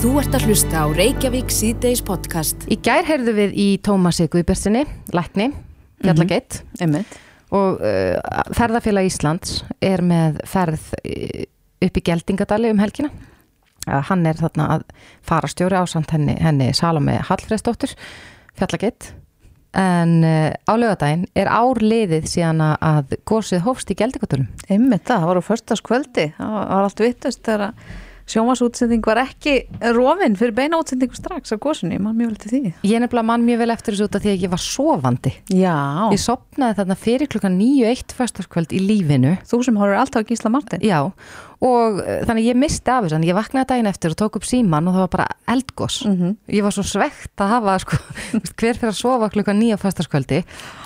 Þú ert að hlusta á Reykjavík síðdeis podcast. Í gær heyrðu við í Tómasi Guðbjörnsinni, lækni, fjallageitt Einmitt. og uh, ferðarfélag Íslands er með ferð uh, upp í Geldingadali um helgina. Uh, hann er þarna að fara stjóri ásamt henni, henni Salome Hallfreðsdóttur, fjallageitt. En uh, á lögadaginn er ár liðið síðan að gósið hófst í Geldingadalum. Einmitt það, það var á förstaskvöldi það var var allt vittust þegar að sjómasútsending var ekki rofin fyrir beina útsendingu strax á gósunni, mann mjög vel til því Ég nefnilega mann mjög vel eftir þessu út af því að ég var sofandi. Já, Ég sopnaði þarna fyrir klukkan 9.1 föstaskvöld í lífinu. þú sem horfur alltaf að gísla Martin Já, og uh, þannig ég misti af þessu, þannig ég vaknaði daginn eftir og tók upp síman og það var bara eldgós. Mhm. Ég var svo svegt að hafa, sko, hver fyrir að sofa klukkan nýja föstaskvöldi.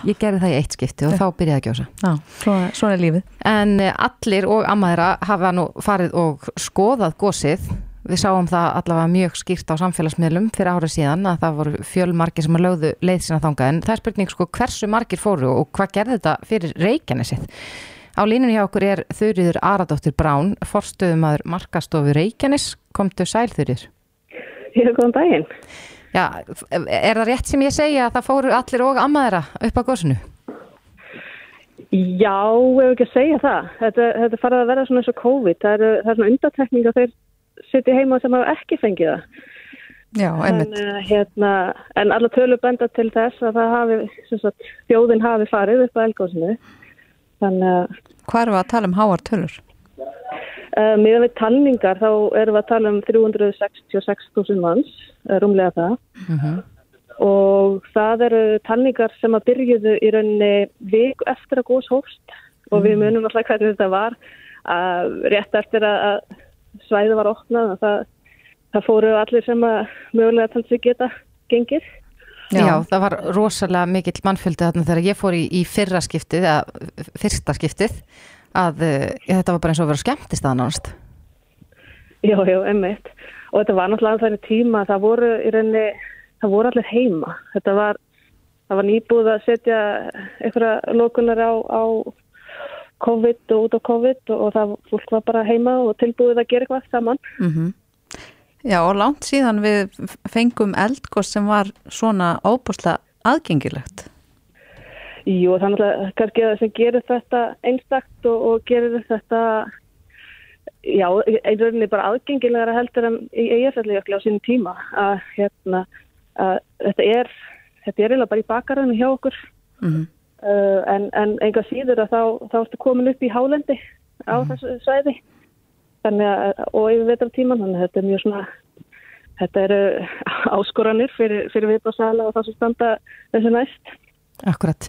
Ég gerði það í eitt skipti og þá byrjaði að gjósa. Já, svona, svona er lífið En uh, allir og amma þeirra hafa nú farið og skoðað gósið. Við sáum það allavega mjög skýrt á samfélagsmiðlum fyrir árið síðan að það voru fjölmargir sem að lögðu leið sína þangað en það er spurning sko hversu margir fóru og hvað gerði þetta fyrir Reykjanesið? Á línunni hjá okkur er Þurriður Aradóttir Brán, forstöðumadur Markastofu Reykjanes, komdu sæl Þurriður. Já, góðan daginn. Já, er það rétt sem ég segja að það fóru allir og amma þeirra upp á gósinu? Já, ef ekki að segja það. Þetta, þetta farið að vera svona eins og COVID. Það er, það er svona undatekning að þeir sitja heima sem hafa ekki fengið það. Já, En, uh, hérna, en alla tölur benda til þess að það hafi, sem sagt, þjóðin hafi farið upp á elgósinu. Þannig að Hvað erum við að tala um háar tölur? uh, miðan við talningar þá erum við að tala um 366.000 manns, uh, rúmlega það. Og það eru talningar sem að byrjuðu í rauninni viku eftir að gós hófst og við munum alltaf hvernig þetta var að rétt eftir að svæði var opnað og það, það fóru allir sem að mögulega talsi geta gengið. Já. það var rosalega mikill mannfjöldi þarna þegar ég fór í, í fyrra skiptið, eða fyrsta skiptið, að uh, þetta var bara eins og að vera skemmtist að nánast. Já, já, emmitt. Og þetta var náttúrulega þannig tíma að það voru í rauninni, það voru allir heima. Þetta var, það var nýbúð að setja einhverja lókunar á, á COVID og út á COVID og, það fólk var bara heima og tilbúið að gera eitthvað saman. Mm Já, og langt síðan við fengum eldgoss sem var svona óbúslega aðgengilegt. Jú, þannig að kannski það sem gerir þetta einstakt og, og gerir þetta já, einn rauninni bara aðgengilegra heldur en í eiginfællijökli á sínum tíma. Að hérna að þetta er þetta er eiginlega bara í bakaröðinu hjá okkur. Mm uh, en, en enga síður að þá, þá ertu komin upp í hálendi á þessu svæði. þannig að, og yfir vetartíman þannig að þetta er mjög svona þetta eru áskoranir fyrir, fyrir viðbáðsala og það sem standa þessu næst Akkurat.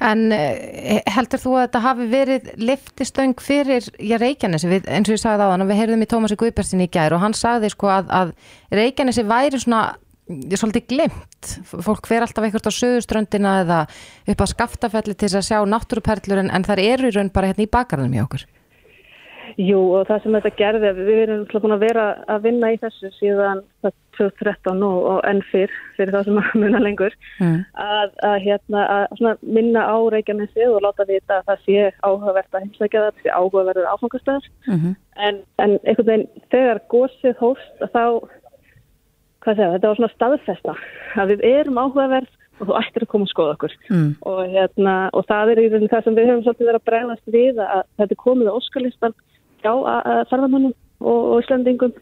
En uh, heldur þú að þetta hafi verið liftistöng fyrir já, Reykjanesi, við, eins og ég sagði á þann við heyrðum í Tómasi Guðbersin í gær og hann sagði sko að, að Reykjanesi væri svona er svolítið glimt, fólk fer alltaf eitthvað á söðuströndina eða upp á skaftafelli til að sjá náttúruperlur en, en það eru í raun bara hérna í bakarðum hjá okkur. Jú og það sem þetta gerði, við erum búin að vera að vinna í þessu síðan 2013 og, enn fyrr, fyrir það sem að muna lengur, Mm. að, að, hérna, að minna á Reykjanesi og láta vita að það sé áhugavert að heimsækja það, það sé áhugaverður áfangastöðar. -hmm. En, en einhvern veginn þegar gósið hófst að þá, hvað segja, þetta var svona staðfesta að við erum áhugaverð og þú ættir að koma og skoða okkur. mm. Og, hérna, og það er í rauninni það sem við höfum svolítið verið að bregðast við að þetta er komið á óskalistan hjá ferðamannum og, og Íslandingum.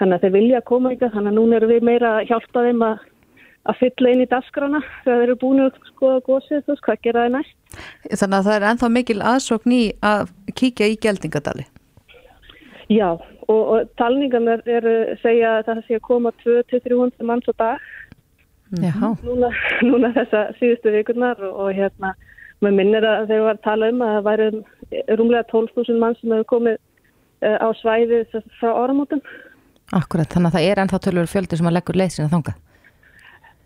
Þannig að þeir vilja að koma ykkar, þannig að núna erum við meira að hjálpa þeim að, að fylla inn í dasgrana þegar þeir eru búin að skoða gósið, þú veist, hvað gera þeir næst. Þannig að það er ennþá mikil aðsókn í að kíkja í Geldingadali Já, og, og talningarnir eru segja að það sé að koma 200-300 manns á dag Já, núna, núna þessa síðustu vikurnar og, og hérna, maður minnir að þeir var að tala um að það væri um, rúmlega 12.000 mann sem hefur komið á svæði frá áramótum. akkurat, þannig að það er ennþá tölur fjöldi sem að leggur leið sinna þangað.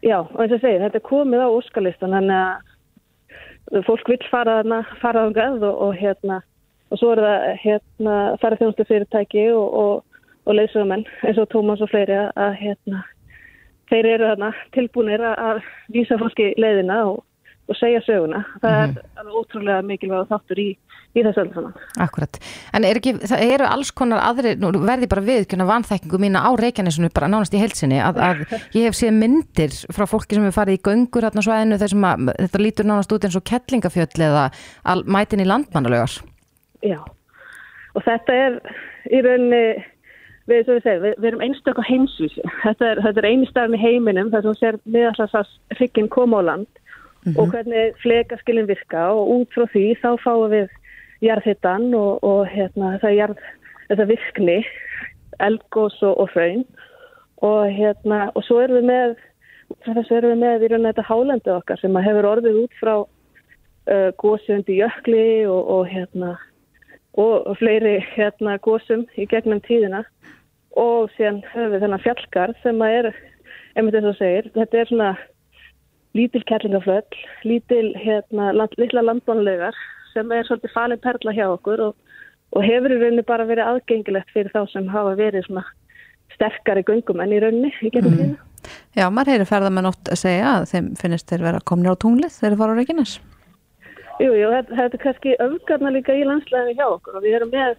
Já, og eins og segir, þetta er komið á óskalistan, þannig að fólk vil fara þarna, fara þangað og, og hérna, og svo er það hérna ferðarþjónustu fyrirtæki og, og, og leysugamenn eins og Tómas og fleiri að, að hérna, þeir eru þarna tilbúinir að, að vísa fólki leiðina og, og segja söguna. Það er alveg ótrúlega mikilvæg þáttur í, í þessu öllu saman. Akkurat, en er ekki, það eru alls konar aðri, nú verði bara viðkjöna vanþekkingu mína á Reykjanesinu bara nánast í heilsinni að, að ég hef séð myndir frá fólki sem hefur farið í göngur hérna svæðinu þessum að þetta lítur nánast út eins og kettlingafjöll eða mætin í landmannalögar. Já, og þetta er í rauninni, við, við, við, við erum einstaklega heimsvísi. Þetta er, þetta er eini staðum í heiminum þar sem sér miðallast hrygginn koma á land mm -hmm. og hvernig fleikaskilin virka og út frá því þá fáum við jarðhittan og, og hérna, þessa, virkni, elgós og, og hraun. Og, hérna, og svo erum við með, erum við með í raun og þetta hálendu okkar sem hefur orðið út frá uh, góðsjöndi jökli og hérna, fleiri hérna, góðsum í gegnum tíðina. Og síðan höfum við þennan fjallgar sem er, einmitt eins og segir, þetta er svona lítil kerlingaflöll, lítil hérna, land, litla landbánlegar sem er svolítið falin perla hjá okkur og, og hefur í rauninni bara verið aðgengilegt fyrir þá sem hafa verið sterkari göngum enn í rauninni í mm. Já, maður heyri ferðamenn ótt að segja að þeim finnist þeir vera komin á tunglið þegar þeir fara á Reykjanes. Jú, jú, þetta, er kannski öfgarna líka í landslæðinu hjá okkur og við erum með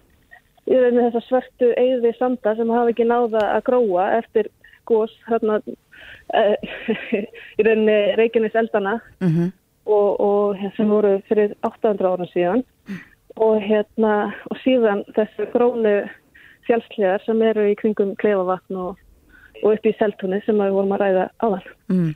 í rauninni þessa svörtu eigði sanda sem hafa ekki náða að gróa eftir gós hérna í rauninni Reykjanes eldana mm -hmm og, og sem voru fyrir 800 ára síðan og, hérna, og síðan þessu grónu fjálslegar sem eru í kringum klefavatn og, og upp í seltunni sem við vorum að ræða áðan. Mm.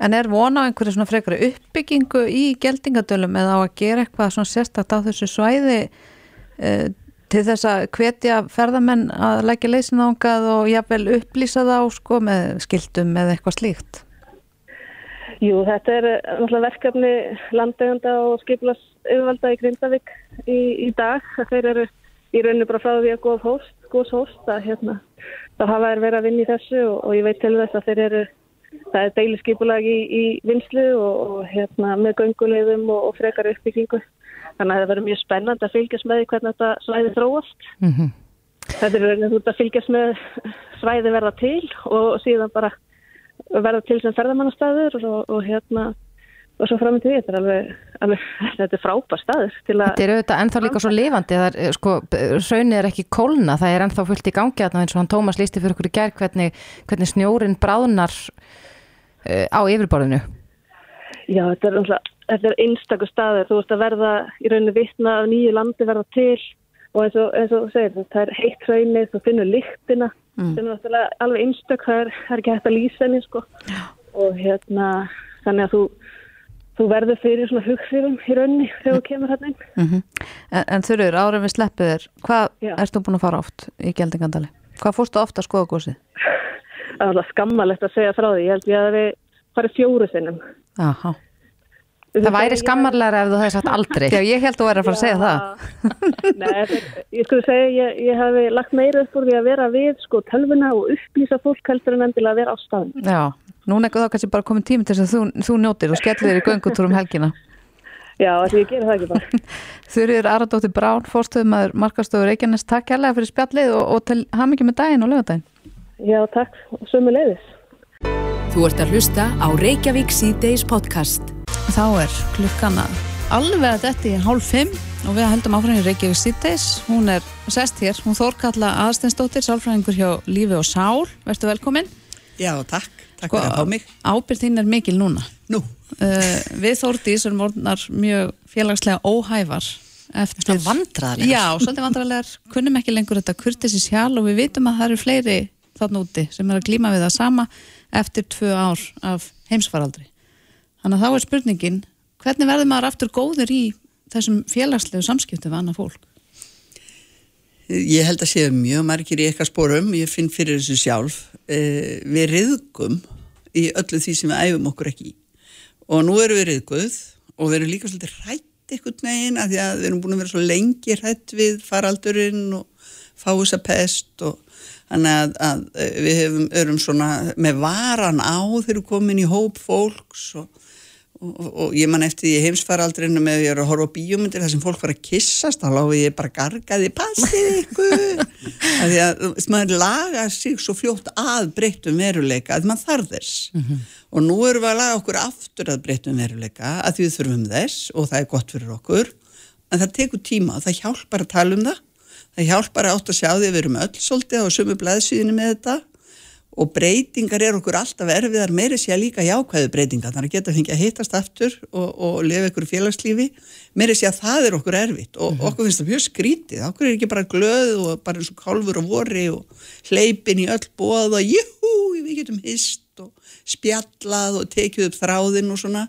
En er vona á einhverju svona frekara uppbyggingu í geldingadölum eða á að gera eitthvað svona sérstakt á þessu svæði eh, til þess að hvetja ferðamenn að leggja leysin ángað og jáfnvel upplýsa þá sko með skildum eða eitthvað slíkt? Jú, þetta er náttúrulega verkefni landegunda og skiplas yfirvalda í Grindavík í, í dag. Þeir eru í rauninu bara frá því að góð hóst, góðs hóst að hérna, þá hafa þeir verið að vinna í þessu og, og ég veit til þess að þeir eru, það er deiliskypulagi í, í vinslu og, og hérna með göngulegðum og, og frekar uppbyggingu. Þannig að það verður mjög spennand að fylgjast með hvernig þetta svæði þróast. Mm -hmm. Þetta er rauninu að fylgjast með svæði verða til og síðan bara verða til sem ferðamannastæður og, og hérna og svo fram í því, þetta er alveg, alveg þetta er frábær staður Þetta er auðvitað ennþá líka svo lifandi, það er sko raunir er ekki kólna, það er ennþá fullt í gangi að eins og hann Tómas lísti fyrir okkur í gerð hvernig, hvernig snjórin bráðnar uh, á yfirborðinu. Já, þetta er, þetta er einstakur staður, þú veist að verða í rauninu vittna af nýju landi verða til og eins og, eins og segir, það er heitt raunir, þú finnur lyktina mm. sem er alveg einstök, það er, er ekki hægt að lýsa henni sko og hérna þannig að þú, þú verður fyrir svona hugfyrum í raunni þegar þú kemur hérna inn. Mm -hmm. En, en þurfur, árum við sleppið þér, hvað erst þú búin að fara oft í Geldingandali? Hvað fórstu ofta að skoða gósið? Það er alveg skammalegt að segja frá því, ég held ég að við farið fjóru sinnum. Aha. Það væri skammarlega ef þú hefði sagt aldrei. Já, ég held að þú væri að fara að segja það. Nei, ég skulle segja, ég, ég hafi lagt meira upp úr því að vera við sko tölvuna og upplýsa fólk heldur en endilega að vera á staðin. Já, núna er það kannski bara komið tími til þess að þú, þú njótir og skellir þér í göngutúrum helgina. Já, því ég ger það ekki bara. Þurriður Aradóttir Brán, fórstöðumæður Markastöður Reykjanes, takk kærlega fyrir spjallið og, og til hamingi með daginn og lögadaginn. Já, takk sömu leiðis. Þú ert að hlusta á Reykjavík C-Days podcast. Þá er klukkana alveg að þetta í hálf fimm og við heldum áfram í Reykjavík Cities. Hún er sest hér, hún Þórkalla Aðstensdóttir, sálfræðingur hjá Lífi og Sál. Verður velkomin. Já, takk. Takk fyrir að fá mig. Ábyrð þín er mikil núna. Nú. Uh, við Þórdís erum orðnar mjög félagslega óhævar. Eftir... Svona vandrarlegar. Já, svolítið vandrarlegar. Kunnum ekki lengur þetta kurtið sér sjálf og við vitum að það eru fleiri þarna úti sem er að glíma við það sama eftir tvö ár af heimsfaraldri. Þannig að þá er spurningin, hvernig verður maður aftur góður í þessum félagslegu samskiptum við annað fólk? Ég held að séu mjög margir í eitthvað spórum, ég finn fyrir þessu sjálf. Eh, við riðgum í öllu því sem við æfum okkur ekki. Og nú erum við riðguð og við erum líka svolítið hrætt eitthvað neginn að því að við erum búin að vera svo lengi hrætt við faraldurinn og fá þessa pest og Þannig að, að við hefum, erum svona með varan á þegar við komum í hóp fólks og, og, og ég man eftir því heimsfaraldrinu með að ég er að horfa á bíómyndir þar sem fólk var að kissast, þá láfi ég bara gargaði, passið ykkur. Því að maður laga sig svo fljótt að breytum veruleika að maður þarf þess. Mm -hmm. Og nú erum við að laga okkur aftur að breytum veruleika að því við þurfum þess og það er gott fyrir okkur en það tekur tíma og það hjálpar að tala um það það hjálpar að átt að sjá því að við erum öll svolítið á sumu blæðsvíðinu með þetta og breytingar er okkur alltaf erfiðar meiri sé að líka jákvæðu breytingar þannig að geta fengið að hittast aftur og, og lifa ykkur félagslífi. Meiri sé að það er okkur erfitt og mm -hmm. okkur finnst það mjög skrítið, okkur er ekki bara glöð og bara eins og kálfur og vorri og hleypin í öll bóð og júhú, við getum hist og spjallað og tekið upp þráðin og svona.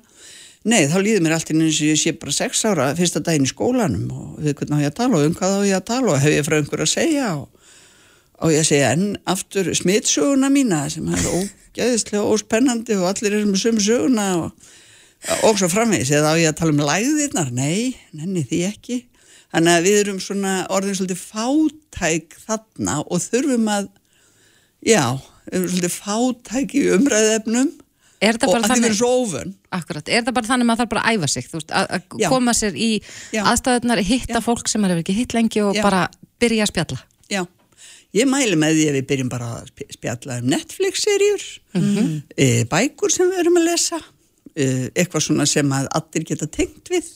Nei, þá líður mér alltaf eins og ég sé bara sex ára fyrsta daginn í skólanum og við hvernig á ég að tala og um hvað á ég að tala og hef ég frá einhver að segja og og ég segja enn aftur smitsöguna mína sem er ógæðislega óspennandi og allir er með sömu söguna og, og svo framvegis. Eða á ég að tala um læðirnar, nei, nenni því ekki. Þannig að við erum svona orðin svolítið fátæk þarna og þurfum að já, við erum svolítið fátæk í umræðefnum og að þið verður svo ofun Akkurat, er það bara þannig að maður þarf bara að æfa sig veist, að, að koma sér í aðstæðunar hitta já. fólk sem er ekki hitt lengi og já. bara byrja að spjalla? Já Ég mæli með því að við byrjum bara að spjalla um Netflix-serjur, mm -hmm. e, bækur sem við erum að lesa, e, eitthvað svona sem að allir geta tengt við,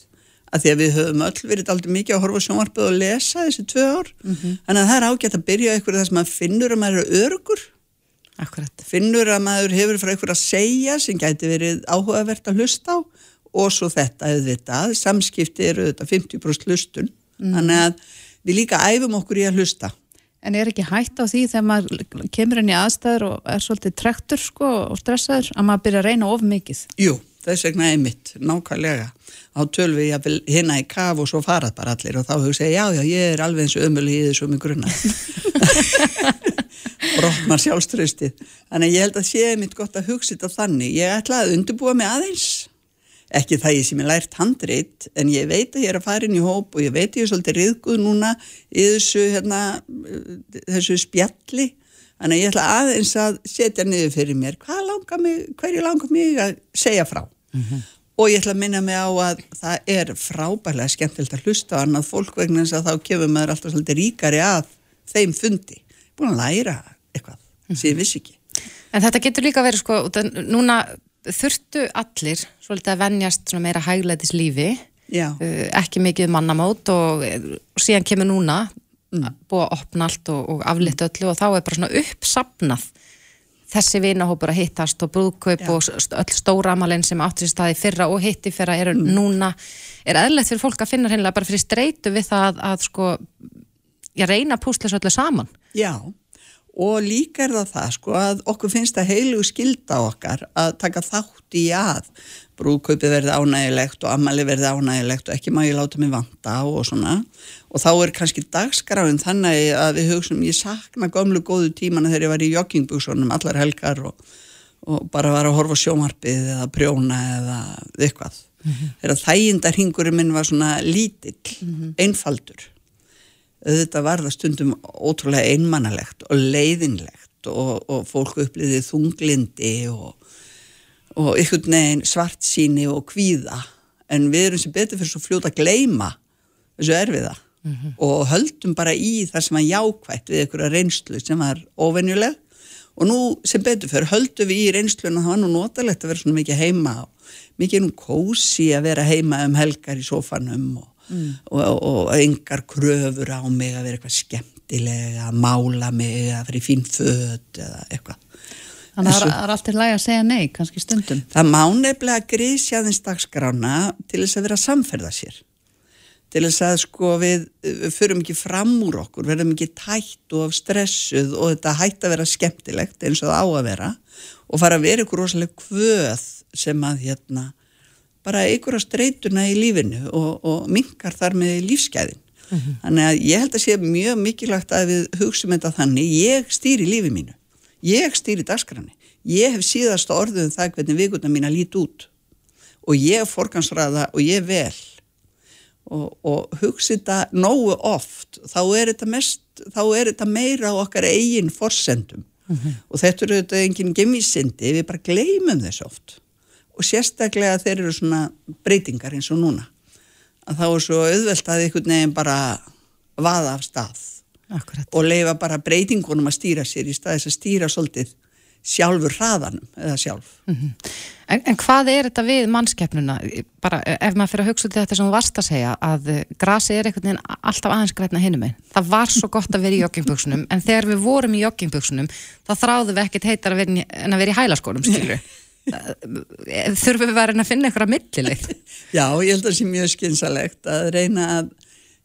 að því að við höfum öll verið aldrei mikið að horfa sjónvarpið og lesa þessi tvö ár, mm -hmm. þannig að það er ágætt að byrja eitthvað þar sem að finnur að maður eru örgur, Akkurat. finnur að maður hefur frá eitthvað að segja sem gæti verið áhugavert að hlusta á og svo þetta auðvitað, samskipti eru auðvitað 50% hlustun, mm. þannig að við líka æfum okkur í að hlusta En er ekki hægt á því þegar maður kemur inn í aðstæður og er svolítið trektur sko, og stressaður að maður byrja að reyna of mikið? Jú, þess vegna er mitt, nákvæmlega. Á tölvi ég vil hinna í kaf og svo farað bara allir og þá hefur segið já, já, ég er alveg eins og ömuli í þessu um grunna. Brotnar sjálfströstið. Þannig ég held að sé mitt gott að hugsa þetta þannig. Ég ætla að undirbúa mig aðeins ekki það ég sem er lært handrit en ég veit að ég er að fara inn í hóp og ég veit ég er svolítið riðguð núna í þessu, hérna, þessu spjalli þannig að ég ætla aðeins að setja niður fyrir mér langar mig, hverju langar mig að segja frá mm -hmm. og ég ætla að minna mig á að það er frábærlega skemmtilt að hlusta á annað fólk vegna þess að þá kefur maður alltaf svolítið ríkari að þeim fundi búin að læra eitthvað mm -hmm. sem ég vissi ekki En þetta getur líka verið sko, núna þurftu allir svolítið að vennjast meira hægleðis lífi uh, ekki mikið mannamót og, og síðan kemur núna mm. búið að opna allt og, og aflitt öllu og þá er bara svona uppsapnað þessi vinahópur að hittast og brúðkaup Já. og öll stóramalinn sem áttur í staði fyrra og hitti fyrra eru mm. núna er eðlert fyrir fólk að finna hreinlega bara fyrir streitu við það að, að sko ég reyna að púsla svo öllu saman Já og líka er það það sko að okkur finnst það heilu skilda okkar að taka þátt í að brúðkaupi verði ánægilegt og ammali verði ánægilegt og ekki má ég láta mig vanta og svona og þá er kannski dagskráin þannig að við hugsaum ég sakna gömlu góðu tímana þegar ég var í joggingbúsunum allar helgar og, og bara var að horfa sjómarpið eða prjóna eða eitthvað mm -hmm. þegar þægindarhingurinn minn var svona lítill, mm -hmm. einfaldur auðvitað var það stundum ótrúlega einmannalegt og leiðinlegt og, og fólk uppliðið þunglindi og, og ykkur neginn svart síni og kvíða en við erum sem betur fyrir svo fljóta að gleima þessu erfiða mm -hmm. og höldum bara í það sem var jákvægt við ykkur reynslu sem var ofenjuleg og nú sem betur fyrir höldum við í reynsluna það var nú notalegt að vera svona mikið heima mikið nú kósi að vera heima um helgar í sofanum og mm. og, og engar kröfur á mig að vera eitthvað skemmtilega að mála mig að vera í fín född eða eitthvað Þannig að það er alltaf læg að segja nei, kannski stundum Það má nefnilega grísja þins dagskrána til þess að vera að samferða sér til þess að sko við, við förum ekki fram úr okkur, verðum ekki tætt og stressuð og þetta hætt að vera skemmtilegt eins og það á að vera og fara að vera ykkur rosalega kvöð sem að hérna bara ykkur á streytuna í lífinu og, og mingar þar með lífsgæðin. Mm -hmm. Þannig að ég held að sé mjög mikilvægt að við hugsim þetta þannig, ég stýri lífi mínu, ég stýri dagskrani, ég hef síðast orðuð um það hvernig vikuna mín að líti út. Og ég forgansraða og ég vel. Og, og hugsi þetta nógu oft, þá er þetta, mest, þá er þetta meira á okkar eigin forsendum. Mm -hmm. og þetta eru þetta enginn gemísindi, við bara gleymum þess oft og sérstaklega þeir eru svona breytingar eins og núna að þá er svo auðvelt að einhvern veginn bara vaða af stað Akkurat. og leifa bara breytingunum að stýra sér í staðis að stýra svolítið sjálfur hraðanum eða sjálf. En, en hvað er þetta við mannskeppnuna? Bara ef maður fyrir að hugsa út í þetta sem þú varst að segja að grasi er einhvern veginn alltaf aðeins grætna hinum einn. Það var svo gott að vera í joggingbuksunum en þegar við vorum í joggingbuksunum þá þráðum við ekkert heitar að vera, en að vera í hælaskórum, skilur. Þurfum við að reyna að finna einhverja millileið? Já, ég held að það sé mjög skynsalegt að reyna að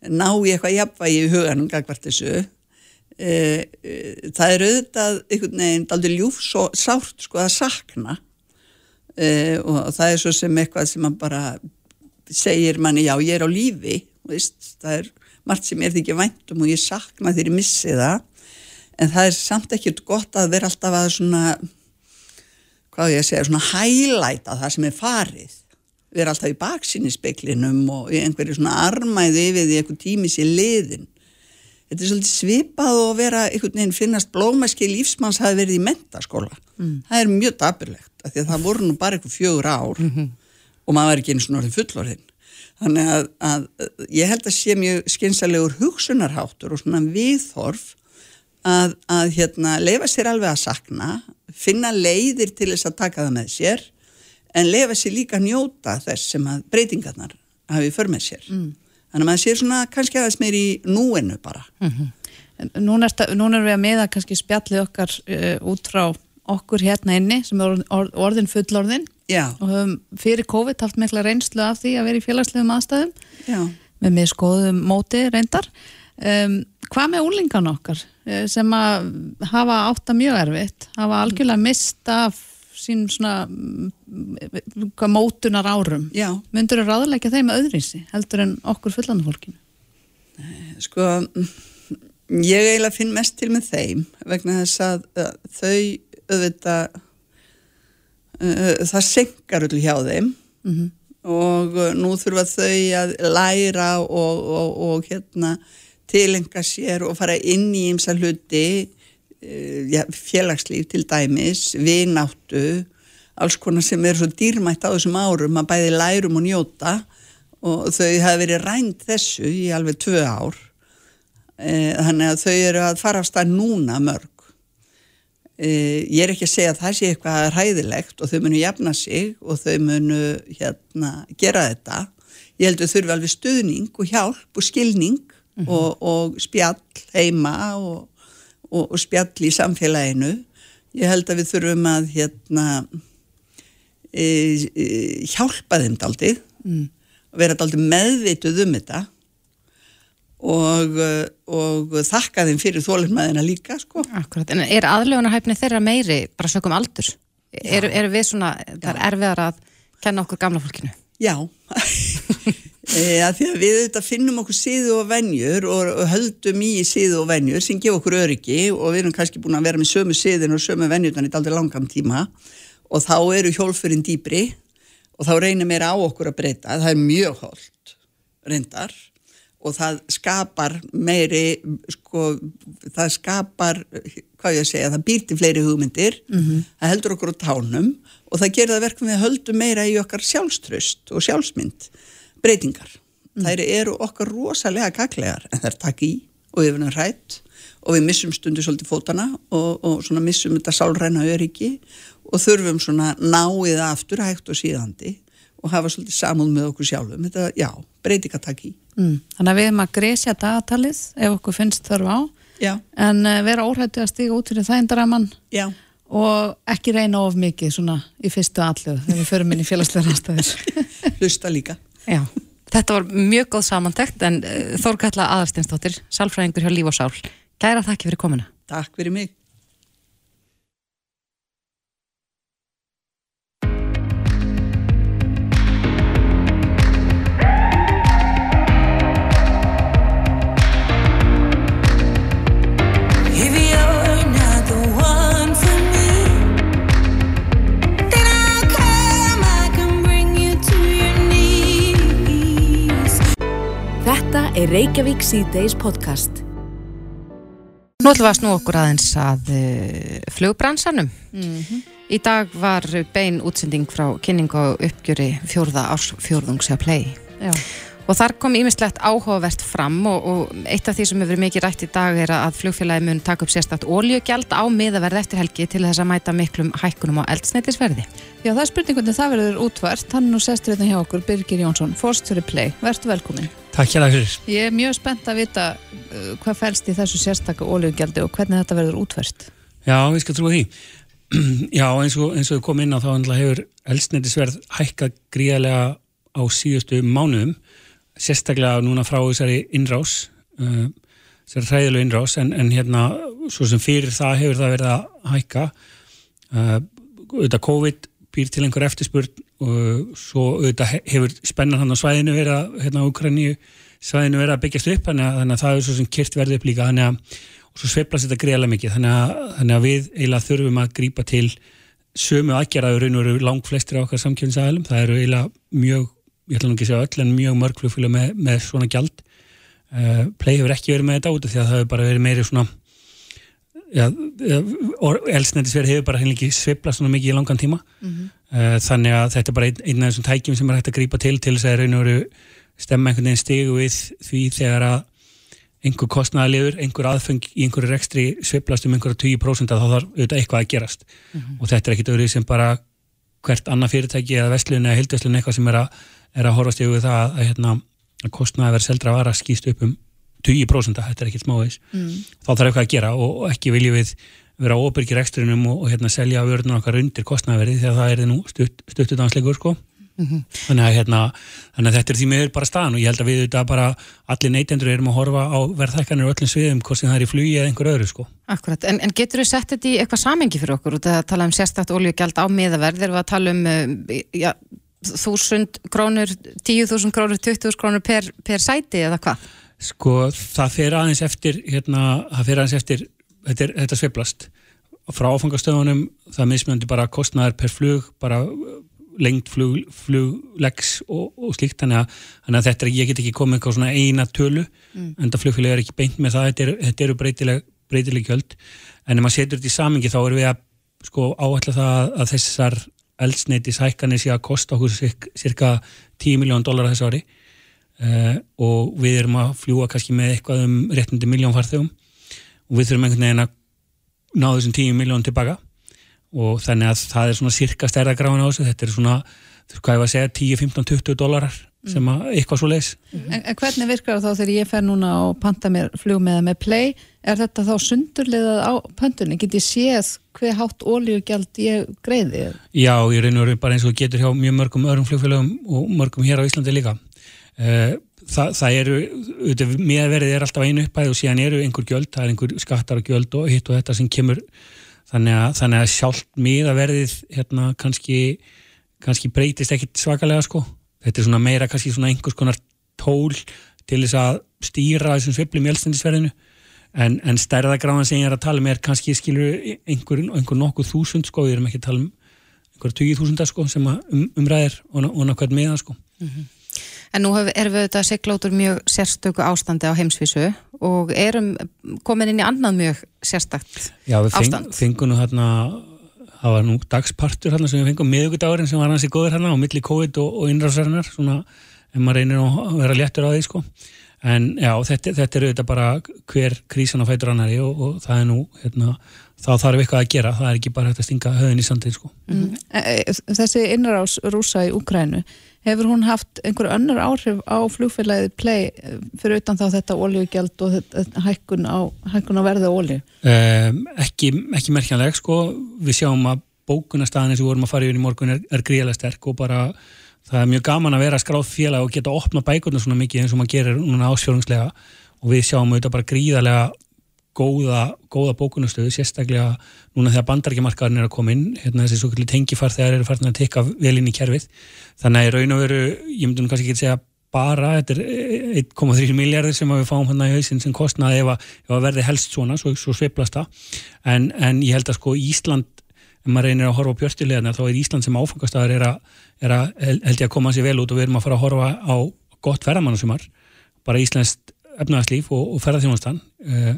ná í eitthvað jafnvægi í huganum gagvart þessu. E, e, það er auðvitað einhvern veginn aldrei ljúfsárt sko að sakna og það er svo sem eitthvað sem man bara segir manni já ég er á lífi veist, það er margt sem ég er því ekki væntum og ég sakna þegar ég missi það en það er samt ekkert gott að vera alltaf að svona hvað ég segja, svona hælæta það sem er farið. Vera alltaf í baksinni speklinum og í einhverju svona armæði yfir því einhver tími sér liðin þetta er svolítið svipað og vera einhvern veginn finnast blómæski lífsmanns hafi verið í mentaskóla það er mjög dapurlegt af því að það voru nú bara einhver fjögur ár og maður var ekki einu svona orðin fullorðin þannig að, að ég held að sé mjög skynsalegur hugsunarháttur og svona viðhorf að, að hérna, leifa sér alveg að sakna, finna leiðir til þess að taka það með sér en leifa sér líka að njóta þess sem að breytingarnar hafi för með sér. Mm. Þannig að maður sér svona kannski aðeins meir í núinu bara. Núna, ertu, núna erum við að miða kannski spjallið okkar uh, út frá okkur hérna inni sem er orðin, orð- orðin fullorðin Já, og höfum fyrir COVID haft mikla reynslu af því að vera í félagslegum aðstæðum já. með með skoðum móti reyndar. Um, hvað með úlingan okkar eh, sem að hafa átta mjög erfitt, hafa algjörlega mist af sín svona mm, hvað mótunar árum. Já, Myndur þú ráðleika þeim að öðrinsi heldur en okkur fullandu fólkinu? sko ég eiginlega finn mest til með þeim vegna þess að, að þau auðvitað uh, það senkar öll hjá þeim og uh, nú þurfa þau að læra og, og, og hérna tilenga sér og fara inn í ymsa hluti uh, ja, félagslíf til dæmis vináttu alls konar sem er svo dýrmætt á þessum árum að bæði lærum og njóta. Og þau hafa verið rænt þessu í alveg tvö ár. E, þannig að þau eru að fara af stað núna mörg. E, ég er ekki að segja að það sé eitthvað ræðilegt og þau munu jafna sig og þau munu hérna gera þetta. Ég held að þurfi alveg stuðning og hjálp og skilning og, og spjall heima og, og, og spjall í samfélaginu ég held að við þurfum að hérna e, e, hjálpa þeim daldið mm. og vera daldið meðvituð um þetta og, og þakka þeim fyrir þólinnmaðina líka sko. Akkurat, en er aðlögunarhæfni þeirra meiri bara sökum aldur? Eru er við svona, það er erfiðar að kenna okkur gamla fólkinu? Já, e, að því að við þetta finnum okkur síðu og venjur og, og höldum í síðu og venjur sem gefa okkur öryggi og við erum kannski búin að vera með sömu síðin og sömu venjurnan í daldur langan tíma og þá eru hjólfurinn dýbri og þá reynir meira á okkur að breyta, það er mjög holt reyndar og það skapar meiri, sko, það skapar, hvað ég að segja, það býr til fleiri hugmyndir, það heldur okkur á tánum og það gerir það verkum við höldum meira í okkar sjálfströst og sjálfsmynd, breytingar. Þær eru okkar rosalega kaklegar en þær takk í og við erum hrætt og við missum stundu svolítið fótana og, og svona missum þetta sálræna öryggi og þurfum svona náið aftur hægt og síðandi og hafa svolítið samúð með okkur sjálfum. Þetta, já, breytinga takk í. Mm. Þannig að við erum að gresja dagatalið ef okkur finnst þörf á Já, en uh, vera óhættu að stiga út fyrir þægindaraman já, og ekki reyna of mikið svona í fyrstu allu þegar við förum inn í félagslega rastæðir. hlusta líka. Já. Þetta var mjög góð samantekt en uh, Þórkalla Aðarsteinsdóttir, sálfræðingur hjá Líf og Sál. Gæra þakki fyrir komuna. Takk fyrir mig. Er Reykjavík síðdeis podcast. Nú ætlum við að snú okkur aðeins að uh, flugbransanum. Í dag var bein útsending frá kynning og uppgjöri fjórða árs fjórðungs að play. Já. Og þar kom ímislegt áhugavert fram og, og eitt af því sem hefur verið mikið rætt í dag er að flugfélagi mun taka upp sérstakt oljugjald á miðaverð eftir helgi til þess að mæta miklum hækkunum á eldsneitisverði. Já, það er spurningundi það verður útvært. Hann er nú sestur hérna hjá okkur, Birgir Jónsson, fórstjóri Play. Vertu velkomin. Takk það fyrir. Ég er mjög spennt að vita uh, hvað fælst í þessu sérstaka ólíugjaldi og hvernig þetta verður útvært. Já, við skal trúa því. Já, eins og, eins og við komum inn á þá hefur eldsneitisverð hækkað gríðarlega á síðustu mánuðum, sérstaklega núna frá þessari innrás, uh, þessari hræðilegu innrás, en, en hérna, svo sem fyrir það hefur það verið að hækka. Uh, auðvitað COVID býr til einhver eftirspurn og svo auðvitað he- hefur spennan hann á svæðinu verið að, hérna, Ukraínu svæðinu verið að byggjast upp, þannig að, það er svo sem kyrt verið upp líka, að og svo sveiflast þetta greiðlega mikið þannig að, þannig að við eiginlega þurfum að grípa til sömu aðgerðaður raun og eru langt flestir á okkar samkjöfninsæðalum það eru eiginlega mjög, ég ætla nú ekki að segja öll en mjög mörg flugfélag með, með svona gjald. Uh, Play hefur ekki verið með þetta út því að það hefur bara verið meiri svona elsnættisverð hefur bara henni sveiflast svona mikið í langan tíma. Uh, þannig að þetta er bara einn, einn af þessum tækjum sem er hægt að grípa til til þess að raun og veru stemma einhvern veginn stigu við því þegar að einhver kostnæðaliður, einhver aðfeng í einhverju rekstri sveiflast um einhverja 20% þá þarf auðvitað eitthvað að gerast. Og þetta er ekkit öðru sem bara hvert annað fyrirtæki eða vestlun eða hildveslun eitthvað sem er að, er að horfast yfir það að, hérna, að kostnæði verið seldra vara skýst upp um 20% þetta er ekkit smáveis Mm. þá þarf eitthvað að gera og, og ekki viljum við vera óbyrgir rekstrinum og, og hérna, selja vörðunum okkar undir kostnæðverði þegar það er nú stutt, stuttudansleikur sko þannig að, hérna, þannig að þetta er því miður bara staðan og ég held að við þetta bara allir neytendur erum að horfa á verðhækkanir og öllum sviðum hvort sem það er í flugi eða einhver öðru sko. Akkurat, en, en getur þú sett þetta í eitthvað samengi fyrir okkur út að tala um sérstakt oljugjald á miðaverð erum við að tala um ja, þúsund krónur, tíu þúsund krónur, tuttuðus krónur per, per sæti eða hvað? Sko það fer aðeins eftir hérna, það fer aðeins eftir þetta, er, þetta sveiflast. Frá áfangastöðunum það mismjöndi bara kostnaðar per flug bara lengt flug, fluglegs og, og slíkt. Þannig að, þannig að þetta er, ég get ekki komið eitthvað svona eina tölu mm. en það flugfélag er ekki beint með það. Þetta eru, þetta eru breytileg, breytileg gjöld. En ef maður setur þetta í samingi þá erum við að sko áætla það að þessar eldsneitis hækkanir sé að kosta okkur cirka, cirka 10 miljón dólar þessu ári uh, og við erum að fljúa kannski með eitthvað um réttindi miljón farþegum og við þurfum einhvern veginn að ná þessum 10 miljón tilbaka og þannig að það er svona cirka stærra gráin á þessu, þetta er svona veist hvað ég var að segja, 10, 15, 20 dólarar sem að eitthvað svo leis En, en hvernig virkar það þá þegar ég fer núna og panta mér flug með með Play? Er þetta þá sundurliðað á pöntunni? Get ég séð hver hátt ólíugjald ég greiði? Já, ég reynur bara eins og getur hjá mjög mörgum öðrum flugfélögum og mörgum hér á Íslandi líka Eh, það, það eru meðverðið er alltaf einu uppæð og síðan eru einhver gjöld, það er einhver skattar og gjöld og hitt og þetta sem kemur. Þannig að, þannig að sjálft miðaverðið hérna kannski kannski breytist ekkit svakalega sko. Þetta er svona meira kannski svona einhvers konar tól til þess að stýra þessum sveiflum í elstendisverðinu en, en stærðagráðan sem ég er að tala um er kannski skilur einhver, einhver nokkuð þúsund sko, við erum ekki að tala um einhver tugið þúsunda sko sem um, umræðir og, og nokkvæmt með það sko En nú erum við auðvitað sigla út úr mjög sérstöku ástandi á heimsvísu og erum komin inn í annað mjög sérstakt Já, við feng, ástand. fengum nú hérna það var nú dagspartur hérna sem við fengum miðugudagurinn sem var hansi góður hérna á milli COVID og, og innrásverðinar svona ef maður reynir að vera léttur á því sko en já, þetta, þetta er auðvitað bara hver krísan á fætur annari og, og það er nú, hérna, þá þarf eitthvað að gera það er ekki bara hægt að stinga höfðin í sandin sko Mm. Þessi innrás rúsa í Ukrænu, hefur hún haft einhver önnur áhrif á flugfélagið Play eh, fyrir utan þá þetta ólíugjald og þetta hækkun á, hækkun á verði ólíu? um, ekki, ekki merkjanleg sko, við sjáum að bókunarstaðan eins og við vorum að fara yfir í morgun er, er gríðlega sterk og bara það er mjög gaman að vera skráð félag og geta opna bækurnar svona mikið eins og maður gerir núna ásfjörungslega og við sjáum auðvitað bara gríðarlega góða, góða bókunarstöðu sérstaklega núna þegar bandarækjamarkaðurinn er að koma inn hérna þessi svo kalli tengifar þegar eru farin að tekka vel inn í kerfið. Þannig að í raun og veru, ég myndi nú kannski ekki segja bara, þetta er 1,3 miljardir sem við fáum hann í hausinn sem kostnaði ef að, ef að verði helst svona, svo, svo sveiflast það. En, en ég held að sko Ísland ef maður reynir að horfa á björstilegna þá er Ísland sem áfangastæður er, að- er að held ég að koma sér vel út og við erum að fara að horfa á gott ferðamannasumar bara Íslands efnaðarslíf og, og ferðarþjónastan uh,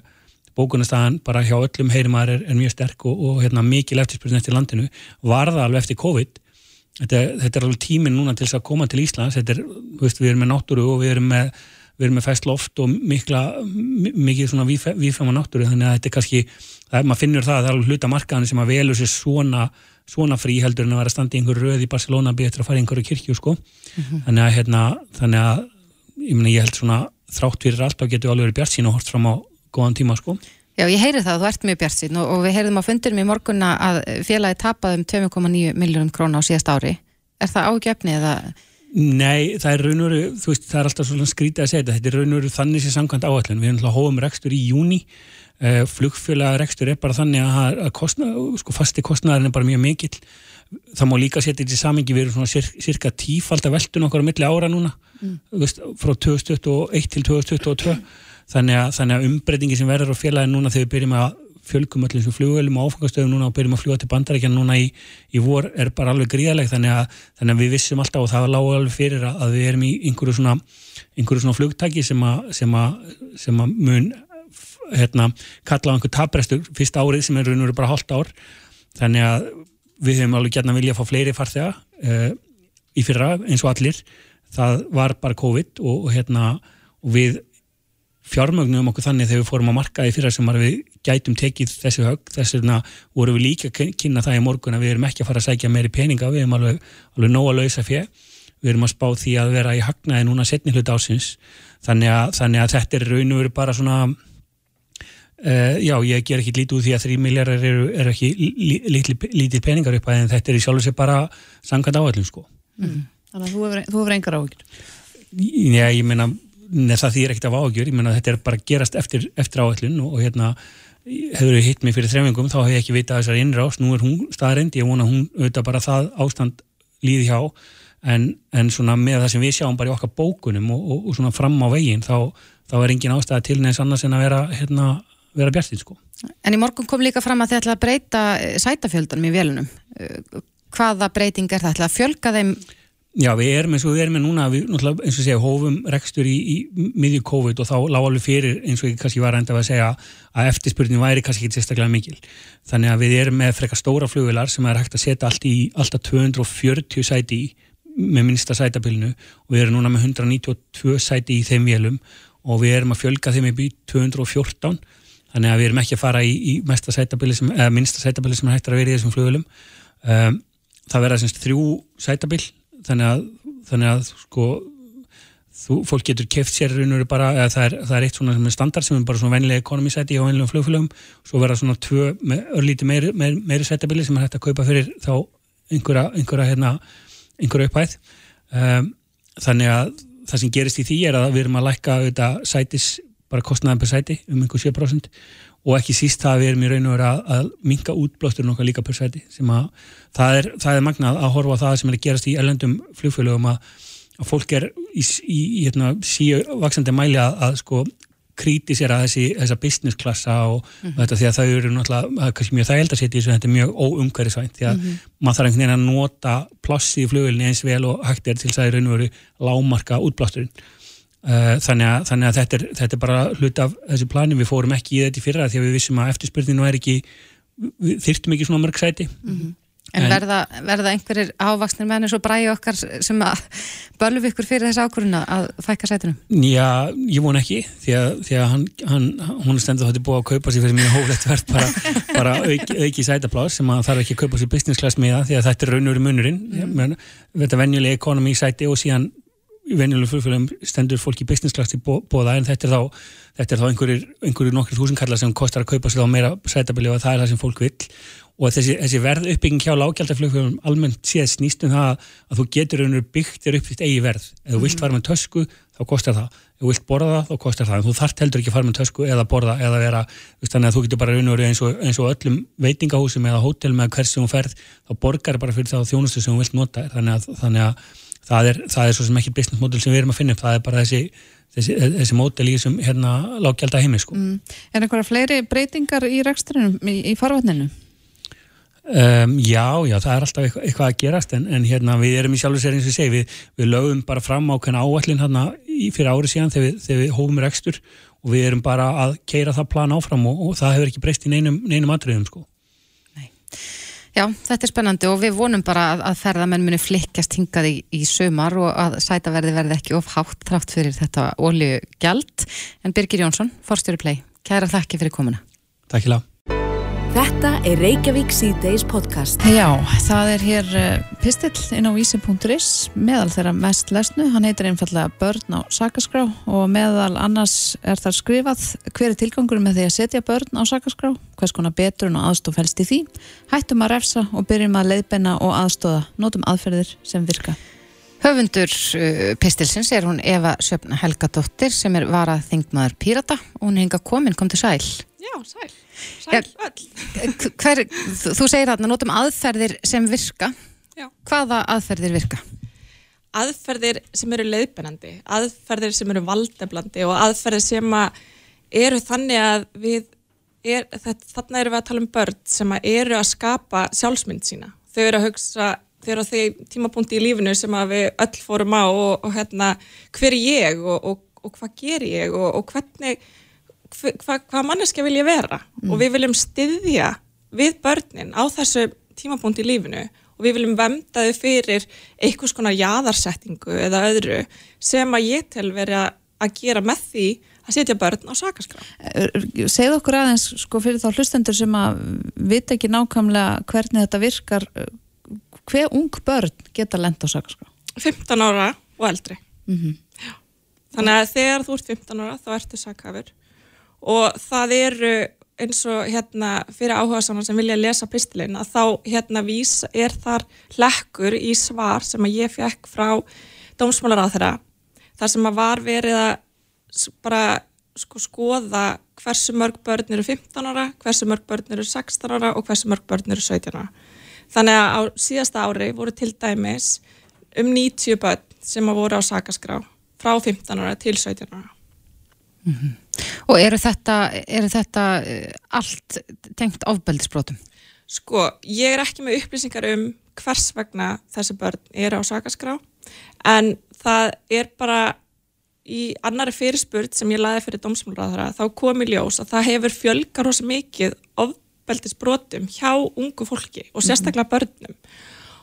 bókunastæðan bara hjá öllum heyrimar er, er mjög sterk og, og hérna, mikil eftirspyrn eftir landinu. Var það alveg eftir COVID? Þetta, þetta er alveg tíminn núna til þess að koma til Íslands. Þetta er, veist, við erum með náttúru og við erum með, við erum með fæst loft og mikla, mi- mikið svona vífama náttúru, þannig að þetta er kannski það er, maður finnur það að það er alveg hluta markaðan sem að velur sér svona, svona frí heldur en að vera að standa í einhverju röð í Barcelona býð eftir að fara í einhverju kirkju, sko. Þannig að, hérna, þannig að ég, meni, ég held svona þrátt fyrir allt og getur alveg verið bjart sín og hort fram á góðan tíma, sko. Já, ég heyri það, þú ert mjög bjart sín og, og við heyriðum á fundurum í morgunna að félagi tapaði um 2,9 miljónum króna á síðast ári. Er það ágefni eða... Nei, það er raun og veru, þú veist, það er alltaf svona skrítið að segja þetta, þetta er raun og veru þannig sem samkvæmt áætlun, við erum alltaf hófum rekstur í júni, uh, flugfélag rekstur er bara þannig að, að- kostna, sko, fasti kostnaðurinn er bara mjög mikill, það má líka setja þetta í samingi, við erum svona cirka tífald að veltun okkar á milli ára núna, þú veist, frá 2021 til 2022, þannig að, þannig að umbreytingi sem verður á félagin núna þegar við byrjum að fjölgum öllum þessum flugvelum og áfangastöðum núna og byrjum að fljúa til bandarækjan núna í, í vor er bara alveg gríðaleg þannig að, þannig að við vissum alltaf og það lág alveg fyrir að, að við erum í einhverju svona, einhverju svona flugtæki sem að, sem sem mun hérna, kalla á einhver taprestur fyrsta árið sem er raun og veru bara hálft ár. Þannig að við höfum alveg gætna vilja að fá fleiri farþega uh, í fyrra eins og allir. Það var bara COVID og, og hérna og við fjármögnum okkur þannig þegar við fórum að marka í fyrra sem við gætum tekið þessi högg. Þess vegna vorum við líka að kynna það í morgun að við erum ekki að fara að sækja meiri peninga við erum alveg, alveg nóg að lausa fjö við erum að spá því að vera í hagnaði núna setni hlut ásins þannig að, þannig að þetta er raun og veru bara svona uh, já, ég ger ekki lítið úr því að 3 miljardar eru, eru ekki lítið, peningar upp að en þetta er í sjálf sér bara samkvæmt áallum sko. Þannig að þú hefur, þú hefur. Já, ég meina, neð, það þýr ekkert af ágjör, ég meina þetta er bara að gerast eftir, eftir áallun og, og hérna hefur við hitt mig fyrir þrefingum, þá hef ég ekki vitað þessar innrás, nú er hún staðarind, ég vona að hún auðvitað bara það ástand líði hjá, en, en svona með það sem við sjáum bara í okkar bókunum og, og, og svona fram á veginn, þá, þá er engin ástæða til neins annars en að vera, hérna, vera bjartinn, sko. En í morgun kom líka fram að þið ætla að breyta eh, sætafjöldanum í vélunum. Eh, Hvaða breyting er það? Ætla að fjölga þeim Já, við erum eins og við erum með núna, við eins og segja hófum rekstur í, í miðju COVID og þá lág alveg fyrir eins og ég kannski var enda að segja að eftirspurning væri kannski ekki sérstaklega mikil. Þannig að við erum með frekar stóra flugvilar sem er hægt að setja allt í alltaf 240 sæti í með minnsta sætabilinu og við erum núna með 192 sæti í þeim vélum og við erum að fjölga þeim upp í 214 þannig að við erum ekki að fara í, í mesta sætabili sem, eða minnsta sætabili sem er hægt að vera í þessum flugvilum. Um, það verða semst þrjú sætabil þannig að, þannig að sko, þú, fólk getur keft sér bara, það er, það er eitt svona sem er standard sem er bara svona vennilega ekonomisæti á vennilegum flugfélögum, svo verða svona tvö örlíti meiri, meiri, meiri sætabili sem er hægt að kaupa fyrir þá einhverja, einhverja, hérna, einhverja upphæð. Um, þannig að það sem gerist í því er að við erum að lækka auðvitað sætis, bara kostnaðan per sæti um einhver 7% og ekki síst það að við erum í raun og veru að, að minka útblásturinn okkar líka per sæti sem að það er, það er magnað að horfa það sem er að gerast í erlendum flugfélögum að, að fólk er í, í, í hérna, síu vaksandi mæli að, að sko krítisera þessi, þessa business klassa og, og þetta því að þau eru náttúrulega það kannski mjög þægild að setja í þessu þetta er mjög óumhverfisvænt því að maður þarf einhvern veginn að nota plássi í flugvélni eins vel og hægt er til þess að í raun og veru lámarka útblásturinn. Uh, þannig, að, þannig að þetta er, þetta er bara hlut af þessi plani, við fórum ekki í þetta í fyrra því að við vissum að eftirspurninu er ekki við þyrftum ekki svona mörg sæti En, En- verða, verða einhverjir ávaksnir menn eins og bræði okkar sem að bölvu ykkur fyrir þessu ákvöruna að fækka sætunum? Já, ég von ekki því að, því að hann, hann, hún er stendur þetta búið að kaupa sér fyrir mjög hóflegt verð bara, bara auki, auki sætaplás sem að þarf ekki að kaupa sér business class miða því að þetta er raunur munurinn mm. þetta er venjuleg ekonomi í sæti og síðan í venjulegum flugfélagum stendur fólk í business class til bó- boða en þetta er þá, þetta er þá einhverjir, einhverjir nokkur þúsundkallar sem kostar að kaupa sér þá meira sætabili og það er það sem fólk vill og þessi, þessi verð uppbygging hjá lágjaldaflugfélagum almennt séð snýst um það að þú getur raunur byggt þér upp þitt eigi verð. Ef þú vilt fara með tösku þá kostar það. Ef þú vilt borða það þá kostar það. En þú þarft heldur ekki að fara með tösku eða borða eða vera þannig að þú getur bara raunur eins eins og öllum veitingahúsum eða hótel með hvers sem þú ferð þá borgar bara fyrir þá þjónustu sem þú vilt nota þannig að, þannig að það, er, það er svo sem ekki business model sem við erum að finna upp. Það er bara þessi, þessi, þessi mótel í þessum hérna, lágjalda heimi sko. Mm. Um, já, já, það er alltaf eitthvað, eitthvað að gerast en, en hérna við erum í sjálfur sér eins og ég segi við, við lögum bara fram á hvernig áallin hérna í, fyrir ári síðan þegar við, þegar við hófum rekstur og við erum bara að keira það plan áfram og, og það hefur ekki breyst í neinum, neinum atriðum sko. Já, þetta er spennandi og við vonum bara að, að ferðamenn muni flikkast hingað í, í sumar og að sætaverði verði ekki of hátt þrátt fyrir þetta oljugjald. En Birgir Jónsson, forstjóri play, kæra þakki fyrir komuna. Takk hjá. Þetta er Reykjavík síðdeis podcast. Já, það er hér uh, pistill inn á vísi.is meðal þeirra mest lesnu, hann heitir einfallega börn á sakaskrá og meðal annars er þar skrifað hver er tilgangur með því að setja börn á sakaskrá? Hvers konar betrun og aðstof helst í því? Hættum að refsa og byrjum að leiðbenna og aðstóða, notum aðferðir sem virka. Höfundur uh, pistilsins er hún Eva Sjöfn Helgadóttir sem er varað þingmaður Pírata. Og hún er hinga komin, kom til sæl. Já, sæl. Ja. Sæl öll. Hver, þú segir þarna, notum aðferðir sem virka. Já. Hvaða aðferðir virka? Aðferðir sem eru leiðbennandi, aðferðir sem eru valdeblandi og aðferðir sem að eru þannig að við, er, þarna erum við að tala um börn sem að eru að skapa sjálfsmynd sína. Þau eru að hugsa, eru á því tímapunkti í lífinu sem að við öll fórum á og, og hérna, hver er ég og, og, og hvað ger ég og, og hvernig, hva, hva, hvað manneskja vil ég vera og við viljum styðja við börnin á þessu tímapunkti í lífinu og við viljum vemda þau fyrir einhvers konar jaðarsettingu eða öðru sem að ég tel verið að gera með því að setja börn á sakaskrá. Segð okkur aðeins sko fyrir þá hlustendur sem að vita ekki nákvæmlega hvernig þetta virkar hver ung börn geta lent á sakaskrá? 15 ára og eldri. Mm Já. Þannig að þegar þú ert 15 ára þá ertu sakhafur og það eru eins og hérna fyrir áhuga saman sem vilja lesa pistilinn að þá hérna vís er þar hlekkur í svar sem að ég fekk frá dómsmálar á þeirra þar sem að var verið að bara sko skoða hversu mörg börn eru 15 ára, hversu mörg börn eru 16 ára og hversu mörg börn eru 17 ára. Þannig að á síðasta ári voru til dæmis um 90 börn sem að voru á sakaskrá frá 15 ára til 17 ára. Og eru þetta, eru þetta uh, allt tengt ofbeldisbrotum? Sko, ég er ekki með upplýsingar um hvers vegna þessi börn eru á sakaskrá en það er bara í annari fyrirspurt sem ég laði fyrir dómsmálraðara þá kom í ljós að það hefur fjölgar rosa mikið ofbeldisbrotum hjá ungu fólki og sérstaklega börnum.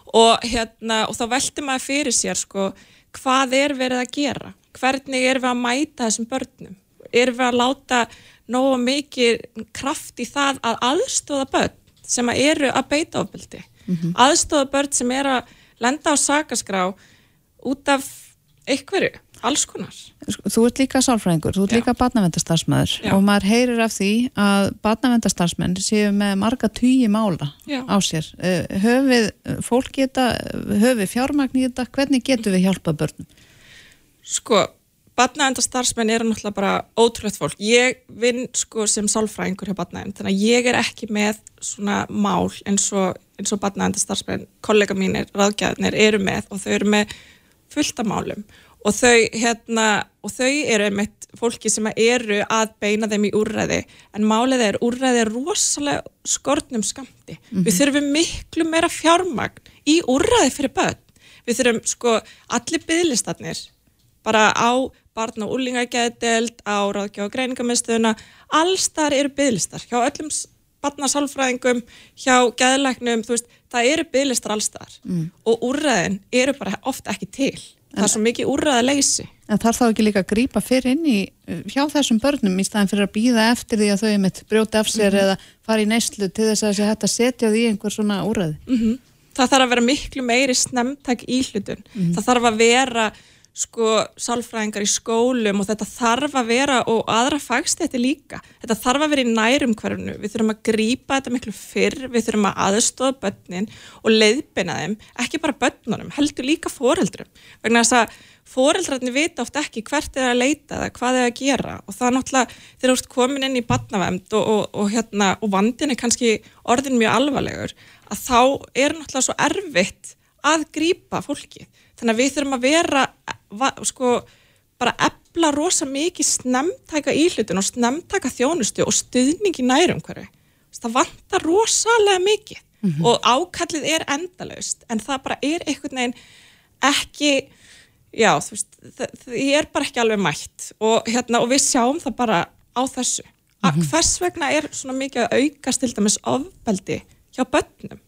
Og, hérna, og þá velti maður fyrir sér sko, hvað er verið að gera? Hvernig erum við að mæta þessum börnum erum við að láta nóga mikið kraft í það að aðstóða börn sem að eru að beita ofbeldi Mhm. aðstóða börn sem eru að lenda á sakaskrá út af einhverju, alls konar Sko, Þú ert líka sálfræðingur, þú ert Já. líka barnavendastarsmaður Já. og maður heyrir af því að barnavendastarsmenn séu með marga tugi mála Já. á sér. Uh, höfið fólk geta, höfið fjármagn í þetta, hvernig getum við hjálpað börnum? Sko, barnaðenda starfsmenn eru náttúrulega bara ótrúlegt fólk. Ég vinn sko sem sálfræðingur hjá barnaðend, þannig að ég er ekki með svona mál eins og, og barnaðenda starfsmenn, kollega mínir, ráðgæðnir eru með og þau eru með fullta málum og þau, hérna, og þau eru einmitt fólki sem eru að beina þeim í úrræði en málið er úrræði er rosalega skortnum skamti. Við þurfum miklu meira fjármagn í úrræði fyrir börn. Við þurfum sko allir byðlistarnir bara á barn og úlingagæðdeld, á ráðgjá og greiningamiðstöðuna, alls þar eru byðlistar hjá öllum barnasálfræðingum, hjá geðlæknum, þú veist, það eru byðlistar alls þar Mm. og úrræðin eru bara ofta ekki til. Það er svo mikið úrræða leysi. En þarf þá ekki líka að grípa fyrir inn í hjá þessum börnum í staðin fyrir að býða eftir því að þau mitt brjóti af sér eða fara í neyslu til þess að þessi hægt að setja því einhver svona úrræði. Mm Það þarf að vera miklu meiri snemntæk íhlutun. Það þarf að vera sko sálfræðingar í skólum og þetta þarf að vera og aðra fagstætti líka. Þetta þarf að vera í nærum hverjunu. Við þurfum að grípa þetta miklu fyrr, við þurfum að aðstofa börnin og leiðbina þeim, ekki bara börnunum, heldur líka foreldrum. Vegna þess að foreldrarnir vita oft ekki hvert er að leita eða hvað er að gera og það er náttúrulega þegar þú ert komin inn í batnavemd og, og, og, hérna, og vandin er kannski orðin mjög alvarlegur að þá er náttúrulega svo erfitt að grípa fólki þannig að við þurfum að vera sko, bara efla rosa mikið snemtæka íhlutun og snemtæka þjónustu og stuðning í nærum hverju það vantar rosalega mikið og ákallið er endalaust en það bara er einhvern veginn ekki já, þú veist, það, er bara ekki alveg mætt og, hérna, og við sjáum það bara á þessu. Að hvers vegna er svona mikið að aukast til dæmis ofbeldi hjá börnum?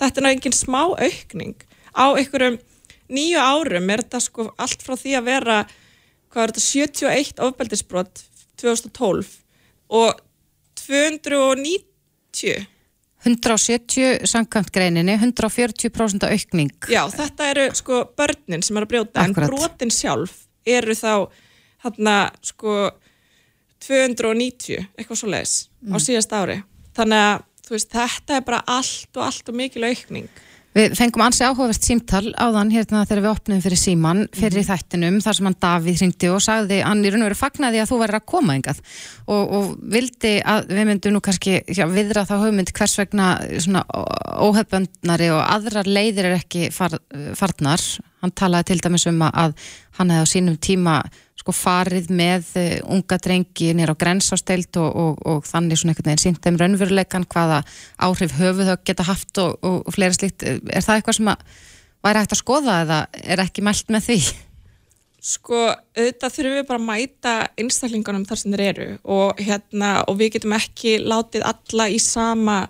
Þetta er ná engin smá aukning á einhverjum nýju árum er þetta sko allt frá því að vera hvað er þetta, 71 ofbeldisbrot 2012 og 290 170 samkvæmt greininni, 140% aukning. Já, þetta eru sko börnin sem eru að brjóta Akkúrat. en brotin sjálf eru þá þarna sko 290, eitthvað svo leiðis á síðast ári. Þannig að veist, þetta er bara allt og allt og mikil aukning. Við fengum ansi áhugavert símtal áðan hérna þegar við opnum fyrir síman fyrir þættinum þar sem hann Davíð hringdi og sagði hann í raun og veru fagnaði að þú væri að koma engað og, og vildi að við myndum nú kannski já, viðra þá hugmynd hvers vegna svona óhefböndnari og aðrar leiðir er ekki far, farnar. Hann talaði til dæmis um að hann hefði á sínum tíma sko farið með uh, unga drengi nýr á grensásteild og, og, og þannig svona einhvern veginn sínt þeim raunveruleikan hvaða áhrif höfu þau geta haft og, og, fleira slíkt. Er það eitthvað sem að væri hægt að skoða eða er ekki mælt með því? Sko, auðvitað þurfum við bara að mæta einstaklingunum þar sem þeir eru og, hérna, og við getum ekki látið alla í sama,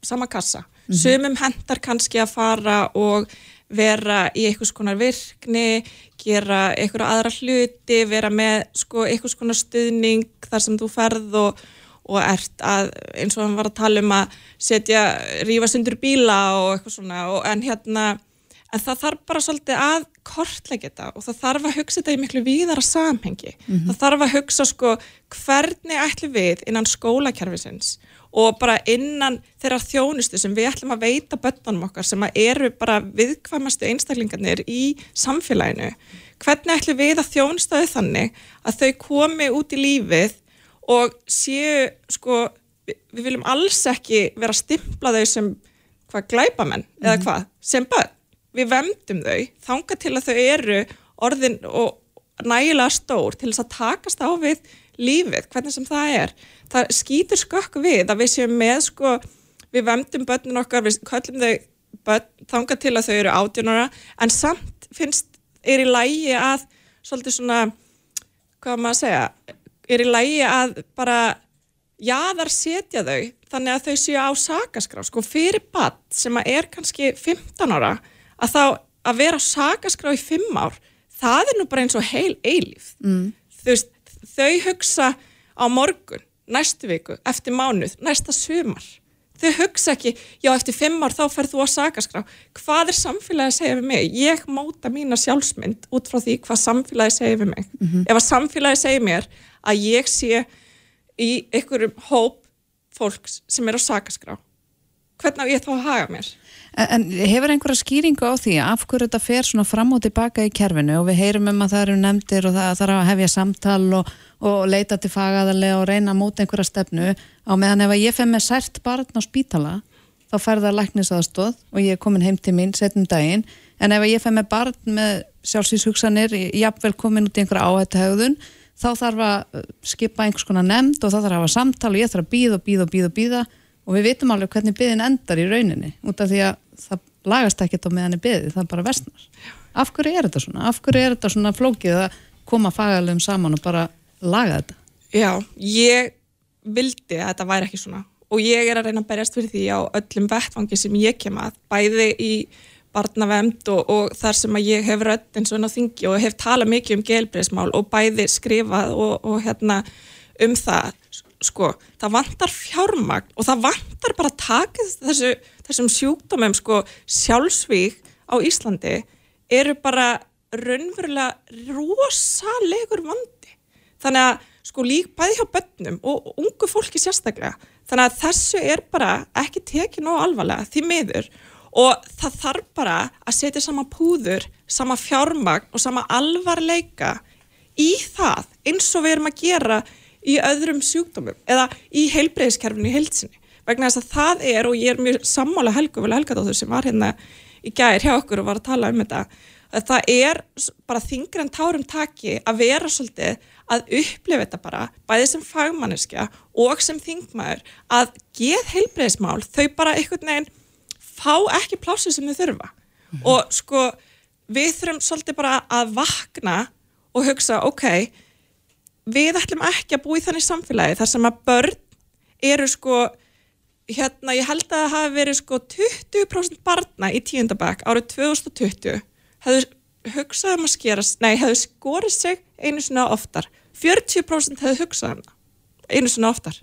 sama kassa. Sumum hendar kannski að fara og vera í einhvers konar virkni, gera einhverja aðra hluti, vera með sko, einhvers konar stuðning þar sem þú ferð og, og ert að, eins og hann var að tala um að setja, rífa sundur bíla og eitthvað svona, og, en hérna en það þarf bara svolítið að kortleggja þetta og það þarf að hugsa þetta í miklu víðara samhengi. Það þarf að hugsa sko hvernig ætlum við innan skólakerfisins og bara innan þeirra þjónustu sem við ætlum að veita börnunum okkar sem eru bara viðkvæmastu einstaklingarnir í samfélaginu. Hvernig ætlum við að þjónusta þau þannig að þau komi út í lífið og séu sko, við, viljum alls ekki vera að stimpla þau sem hvað glæpamenn eða hvað, sem börn. Við vemdum þau, þanga til að þau eru orðin og nægilega stór til þess að takast á við lífið, hvernig sem það er það skýtur skökk við að við séum með sko, við vemdum börnin okkar, við köllum þau börn, þanga til að þau eru átjónara en samt finnst er í lægi að svolítið svona hvað maður að segja er í lægi að bara jaðar setja þau þannig að þau séu á sakaskrá sko fyrir bad sem að er kannski 15 ára að þá að vera á sakaskrá í 5 ár það er nú bara eins og heil eilíf mm. þú veist, þau hugsa á morgun, næstu viku eftir mánuð, næsta sumar. Þau hugsa ekki, já eftir 5 ár þá ferð þú á sakaskrá, hvað er samfélagi að segja við mig, ég móta mína sjálfsmynd út frá því hvað samfélagi segja við mig, ef að samfélagi segja mér að ég sé í einhverjum hóp fólks sem er á sakaskrá hvernig á ég þá að haga mér En, hefur einhverja skýringu á því af hverju þetta fer svona fram og tilbaka í kerfinu? Og við heyrum um að það eru nefndir og það þarf að hefja samtal og, og leita til fagaðarlega og reyna móta einhverja stefnu. Á meðan ef ég fer með sært barn á spítala þá fer það læknisaðstóð og ég er komin heim til mín setnum daginn. En ef ég fer með barn með sjálfsvíshugsanir jafnvel komin út í einhverja áhættuhegðun þá þarf að uh, skipa einhvers konar nefnd og það þarf að hafa samtal og ég þarf að býða og býða og býða og býða og við vitum alveg hvernig byðin endar í rauninni út af því að það lagast ekkert á meðan er byðið, það bara vestnar af hverju er þetta svona? Af hverju er þetta svona flókið að koma fagalegum saman og bara laga þetta? Já, ég vildi að þetta væri ekki svona og ég er að reyna að berjast fyrir því á öllum vettfangi sem ég kem að, bæði í barnavemd og, og þar sem að ég hef rödd eins og enn á þingi og hef talað mikið um gelbriðsmál og bæði skrifað og, og hérna um það sko, það vantar fjármagn og það vantar bara að taka þessu, þessum sjúkdómum sko sjálfsvík á Íslandi eru bara raunverulega rosalegur vandi. Þannig að sko lík bæði hjá bönnum og, ungu fólki sérstaklega. Þannig að þessu er bara ekki tekið nóg alvarlega því miður. Og það þarf bara að setja sama púður, sama fjármagn og sama alvarleika í það eins og við erum að gera í öðrum sjúkdómum eða í heilbreyðiskerfinu í heilsinni vegna þess að það er og ég er mjög sammála Helgu vel Helgadóttur sem var hérna í gær hjá okkur og var að tala um þetta að það er bara þingri en tárum taki að vera svolítið að upplifa þetta bara bæði sem fagmanneskja og sem þingmaður að geð heilbreyðismál þau bara einhvern veginn fá ekki plásið sem þau þurfa. Og sko við þurfum svolítið bara að vakna og hugsa ok við ætlum ekki að búa í þannig samfélagi þar sem að börn eru sko hérna, ég held að það hafi verið sko 20% barna í tíundabæk árið 2020 hefðu hugsað um að skera, nei, hefðu skorið sig einu sinna oftar. 40% hefðu hugsað um það einu sinna oftar.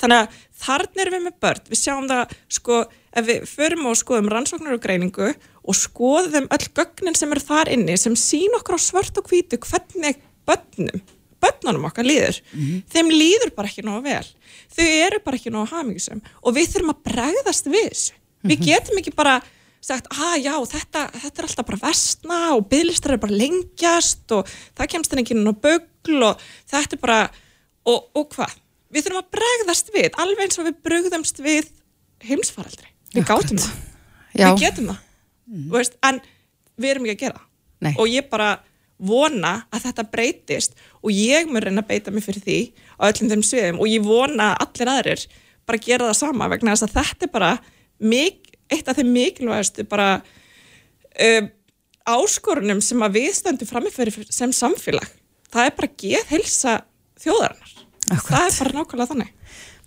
Þannig að þarna erum við með börn. Við sjáum það sko ef við förum og skoðum rannsóknar og greiningu og skoðum öll gögnin sem eru þar inni sem sín okkur á svart og hvítu hvernig börnum börnunum okkar líður þeim líður bara ekki nógu vel þau eru bara ekki nógu hamingisum og við þurfum að bregðast við þessu við getum ekki bara sagt, að já, þetta, þetta er alltaf bara vestna og bygglistar er bara lengjast og það kemst henni ekki á bögl og þetta er bara, og, og hvað? Við þurfum að bregðast við, alveg eins og við bregðumst við heimsfaraldri. Við gátum það. Já. Við getum það. Þú Veist, en við erum ekki að gera. Nei. Og ég bara vona að þetta breytist og ég mun reyna að beita mig fyrir því á öllum þeim sviðum og ég vona að allir aðrir bara gera það sama vegna þess að þetta er bara mik eitt af þeim mikilvægastu bara um, áskorunum sem að við stöndum framifæri sem samfélag. Það er bara geð helsa þjóðarinnar. Það er bara nákvæmlega þannig.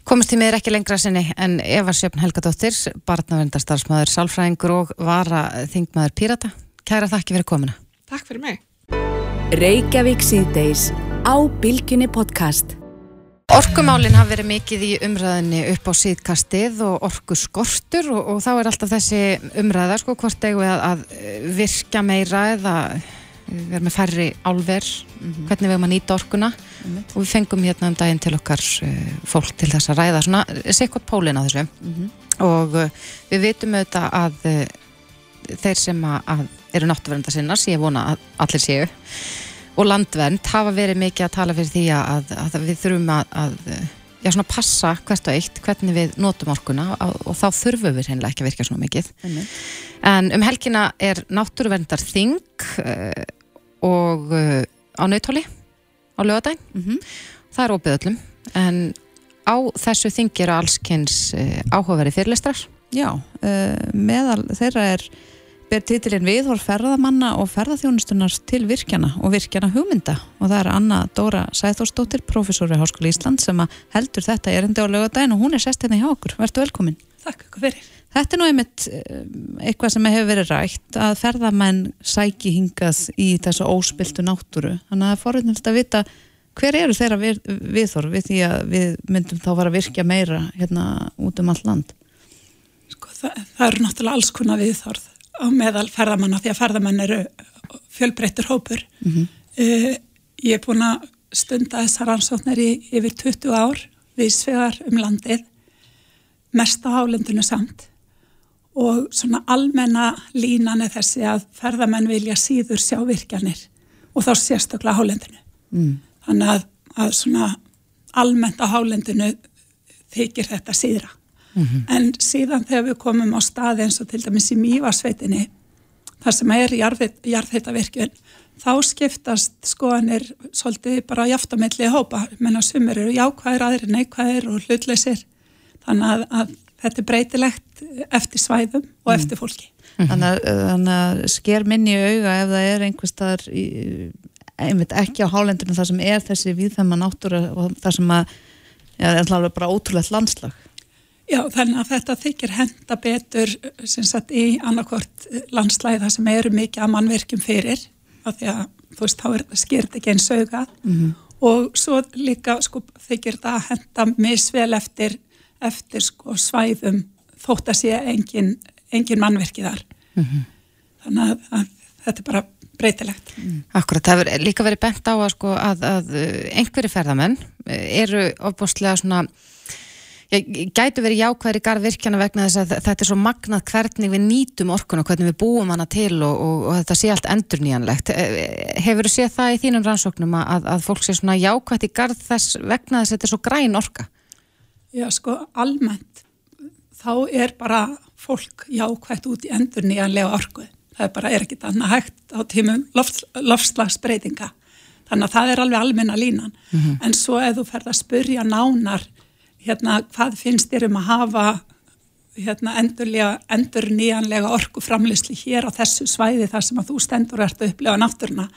Komist tímið er ekki lengra sinni en Eva Sjöfn Helgadóttir, barnavendarstarfsmaður, sálfræðingur og vara þingmaður Pírata. Kæra þakki fyrir komuna. Takk fyrir mig. Reykjavík síðdeis á Bilginni podcast. Orkumálin hafa verið mikið í umræðinni upp á síðkastið og orku skortur og, og þá er alltaf þessi umræða sko hvort eigum við að, að virka meira eða vera með færri álver, hvernig við erum að nýta orkuna. Og við fengum hérna um daginn til okkar uh, fólk til þess að ræða svona, sekot pólinn á þessu. Og uh, við vitum auðvitað að þeir sem að eru náttúrvernda sinna, ég vona að allir séu. Og landvernd hafa verið mikið að tala fyrir því að, að við þurfum að, að já, svona passa hvert og eitt hvernig við notum orkuna og, og þá þurfum við hreinlega ekki að virka svona mikið. En um helgina er náttúruverndar þing uh, og uh, á nautóli á lögadæn það er opið öllum en á þessu þingi eru allskynns uh, áhugaveri fyrirlestrar. Já, meðal þeirra er ber titilinn viðhor ferðamanna og ferðaþjónustunar til virkjana og virkjana hugmynda og það er Anna Dóra Sæþórsdóttir, professor við Háskóla Ísland sem heldur þetta erindi á lögadaginn og hún er sest hérna hjá okkur. Vertu velkomin. Takk ykkur fyrir. Þetta er nú einmitt eh, eitthvað sem hefur verið rætt að ferðamenn sæki hingað í þessu óspiltu náttúru. Þannig að það er forvitnilegt að vita hver eru þeirra við, viðhor við því að við myndum þá fara að virkja meira hérna út um. Sko, það, það á meðal ferðamanna því að ferðamenn eru fjölbreyttur hópur. Mhm. uh, ég er búin að stunda þessar rannsóknir í yfir 20 ár við svegar um landið, mest á hálendinu samt og svona almenna línan er þessi að ferðamenn vilja síður sjá virkjanir og þá sérstaklega hálendinu. Mm. Þannig að, að svona almennt á hálendinu þykir þetta síðra. En síðan þegar við komum á staði eins og til dæmis í Mývarsveitinni, þar sem er jarðheitavirkjun, þá skiptast skoðanir svolítið bara jaftamilli hópa, menna sumir eru jákvæðir, aðrir neikvæðir og hlutleysir. Þannig að, að þetta er breytilegt eftir svæðum og eftir fólki. Þannig að, þannig að sker minni í auga ef það er einhvers staðar einmitt ekki á hálendinu þar sem er þessi viðfæma náttúra og þar sem að já, er alveg bara ótrúlegt landslag. Já, þannig að þetta þykir henda betur sem sagt í annarkort landslæði það sem eru mikið að mannverkjum fyrir af því að þú veist, þá er skýrt ekki eins auga og svo líka sko þykir þetta að henda misvel eftir, eftir sko svæðum þótt að sé engin, engin mannverki þar. Þannig að, að þetta er bara breytilegt. Akkurat, það hefur líka verið bent á að, sko, að, að einhverju ferðamenn eru ofbústlega svona gætu verið jákvæðir í garðvirkjana vegna þess að þetta er svo magnað hvernig við nýtum orkuna, hvernig við búum hana til og, og, og þetta sé allt endur nýjanlegt. Hefur þú séð það í þínum rannsóknum að, að fólk sé svona jákvæðt í garð þess vegna þess að þetta er svo græn orka? Já, sko, almennt þá er bara fólk jákvætt út í endur nýjanlega orku. Það er bara, er ekki annað hægt á tímum loft, loftslagsbreytinga. Þannig að það er alveg almenna línan. En svo ef þú ferð að spurja nánar hérna, hvað finnst þér um að hafa hérna, endur nýjanlega orku framlýsli hér á þessu svæði þar sem að þú stendur og ert að upplefa náttúruna,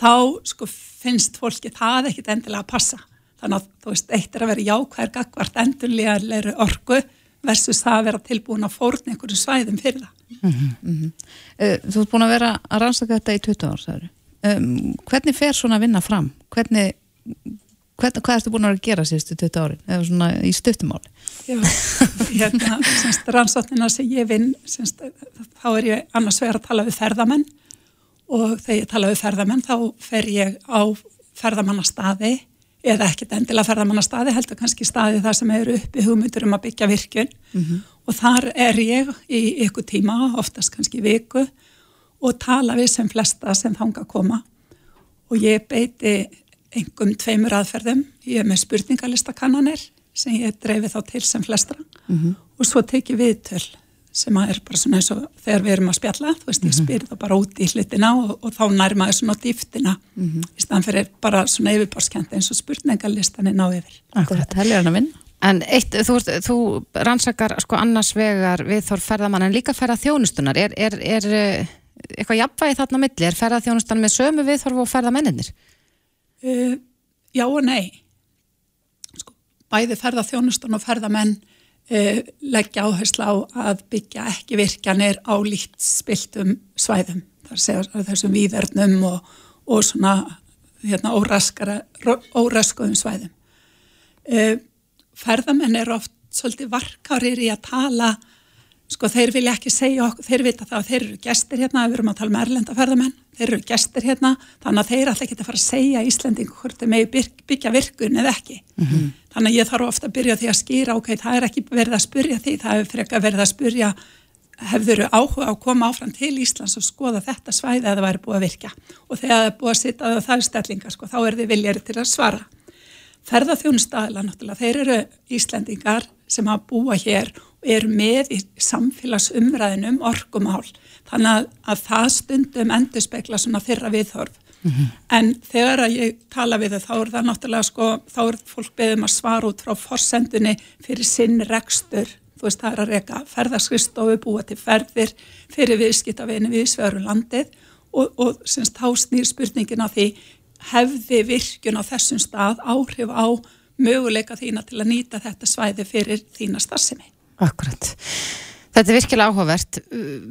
þá sko, finnst fólki það ekkit endilega að passa. Þannig að þú veist, eitt er að vera jákvæðir gagvart endurlega orku versus það að vera tilbúin að fórna einhverju svæðum fyrir það. Uh, Þú ert búin að vera að rannsaka þetta í 20 ár, sagður. Um, hvernig fer svona að vinna fram? Hvernig, hvern, hvað ertu búin að vera að gera síðustu 20 árin? Eða svona í stuttumáli? Já, hérna, semst, rannsóknina sem ég vinn, semst, þá er ég annars vegar að tala við ferðamenn og þegar ég tala við ferðamenn þá fer ég á ferðamannastaði eða ekkert endilega ferðamannastaði, heldur kannski staði þar sem eru uppi hugmyndur um að byggja virkun og þar er ég í ykkur tíma, oftast kannski viku og tala við sem flesta sem þanga koma og ég beiti engum tveimur aðferðum, ég er með spurningalista sem ég dreifi þá til sem flestra og svo teki viðtöl sem að er bara svona eins og þegar við erum að spjalla, þú veist, ég spyr það bara út í hlutina og, og þá nærma þess svona dýftina í staðan fyrir bara svona yfirborskend eins og spurningalistanin á yfir. Akkurat, helgar hann að vinna. En eitt, þú, þú rannsakar sko annars vegar við þór ferðamann en líka ferða þjónustunar. Er, er, er eh, eitthvað jafnvægi þarna á milli? Er ferða þjónustan með sömu viðþorf og ferðamenninir? Uh, já og nei. Sko, bæði ferða þjónustan og ferðamenn uh, leggja áherslu á að byggja ekki virkjanir á líkt spiltum svæðum. Það segja þessum víðernum og, og svona hérna, óraskuðum svæðum. Uh, ferðamenn eru oft svolítið varkárir í að tala sko þeir vilja ekki segja okkur, þeir vita það að þeir eru gestir hérna, við erum að tala um erlenda ferðamenn, þeir eru gestir hérna, þannig að þeir alltaf geta að fara að segja Íslandingu hvort þeir megi byggja virkun eða ekki. Þannig að ég þarf ofta að byrja því að skýra, ok, það er ekki verið að spurja því, það er frekar verið að spurja hefur áhuga á að koma áfram til Íslands og skoða þetta svæði að það væri búið að virkja? Og þegar það er búið að sitja að það er stellingar, sko, þá er þið viljari til að svara. Ferðarþjónustæðila náttúrulega, þeir eru Íslendingar sem að búa hér og eru með í samfélagsumræðinum orkumál, þannig að, að það stundum endur spekla svona þeirra viðhorf. En þegar að ég tala við þau, þá er það náttúrulega sko, þá er fólk beðum að svara út frá forsendunni fyrir sinn rekstur, þú veist það er að reka ferðarskristofu, búa til ferðir fyrir viðskiptavini við svöru landið. Og, og semst þá snýr spurningin á því hefði virkun á þessum stað áhrif á möguleika þína til að nýta þetta svæði fyrir þína starfsemi. Akkurat. Þetta er virkilega áhugavert.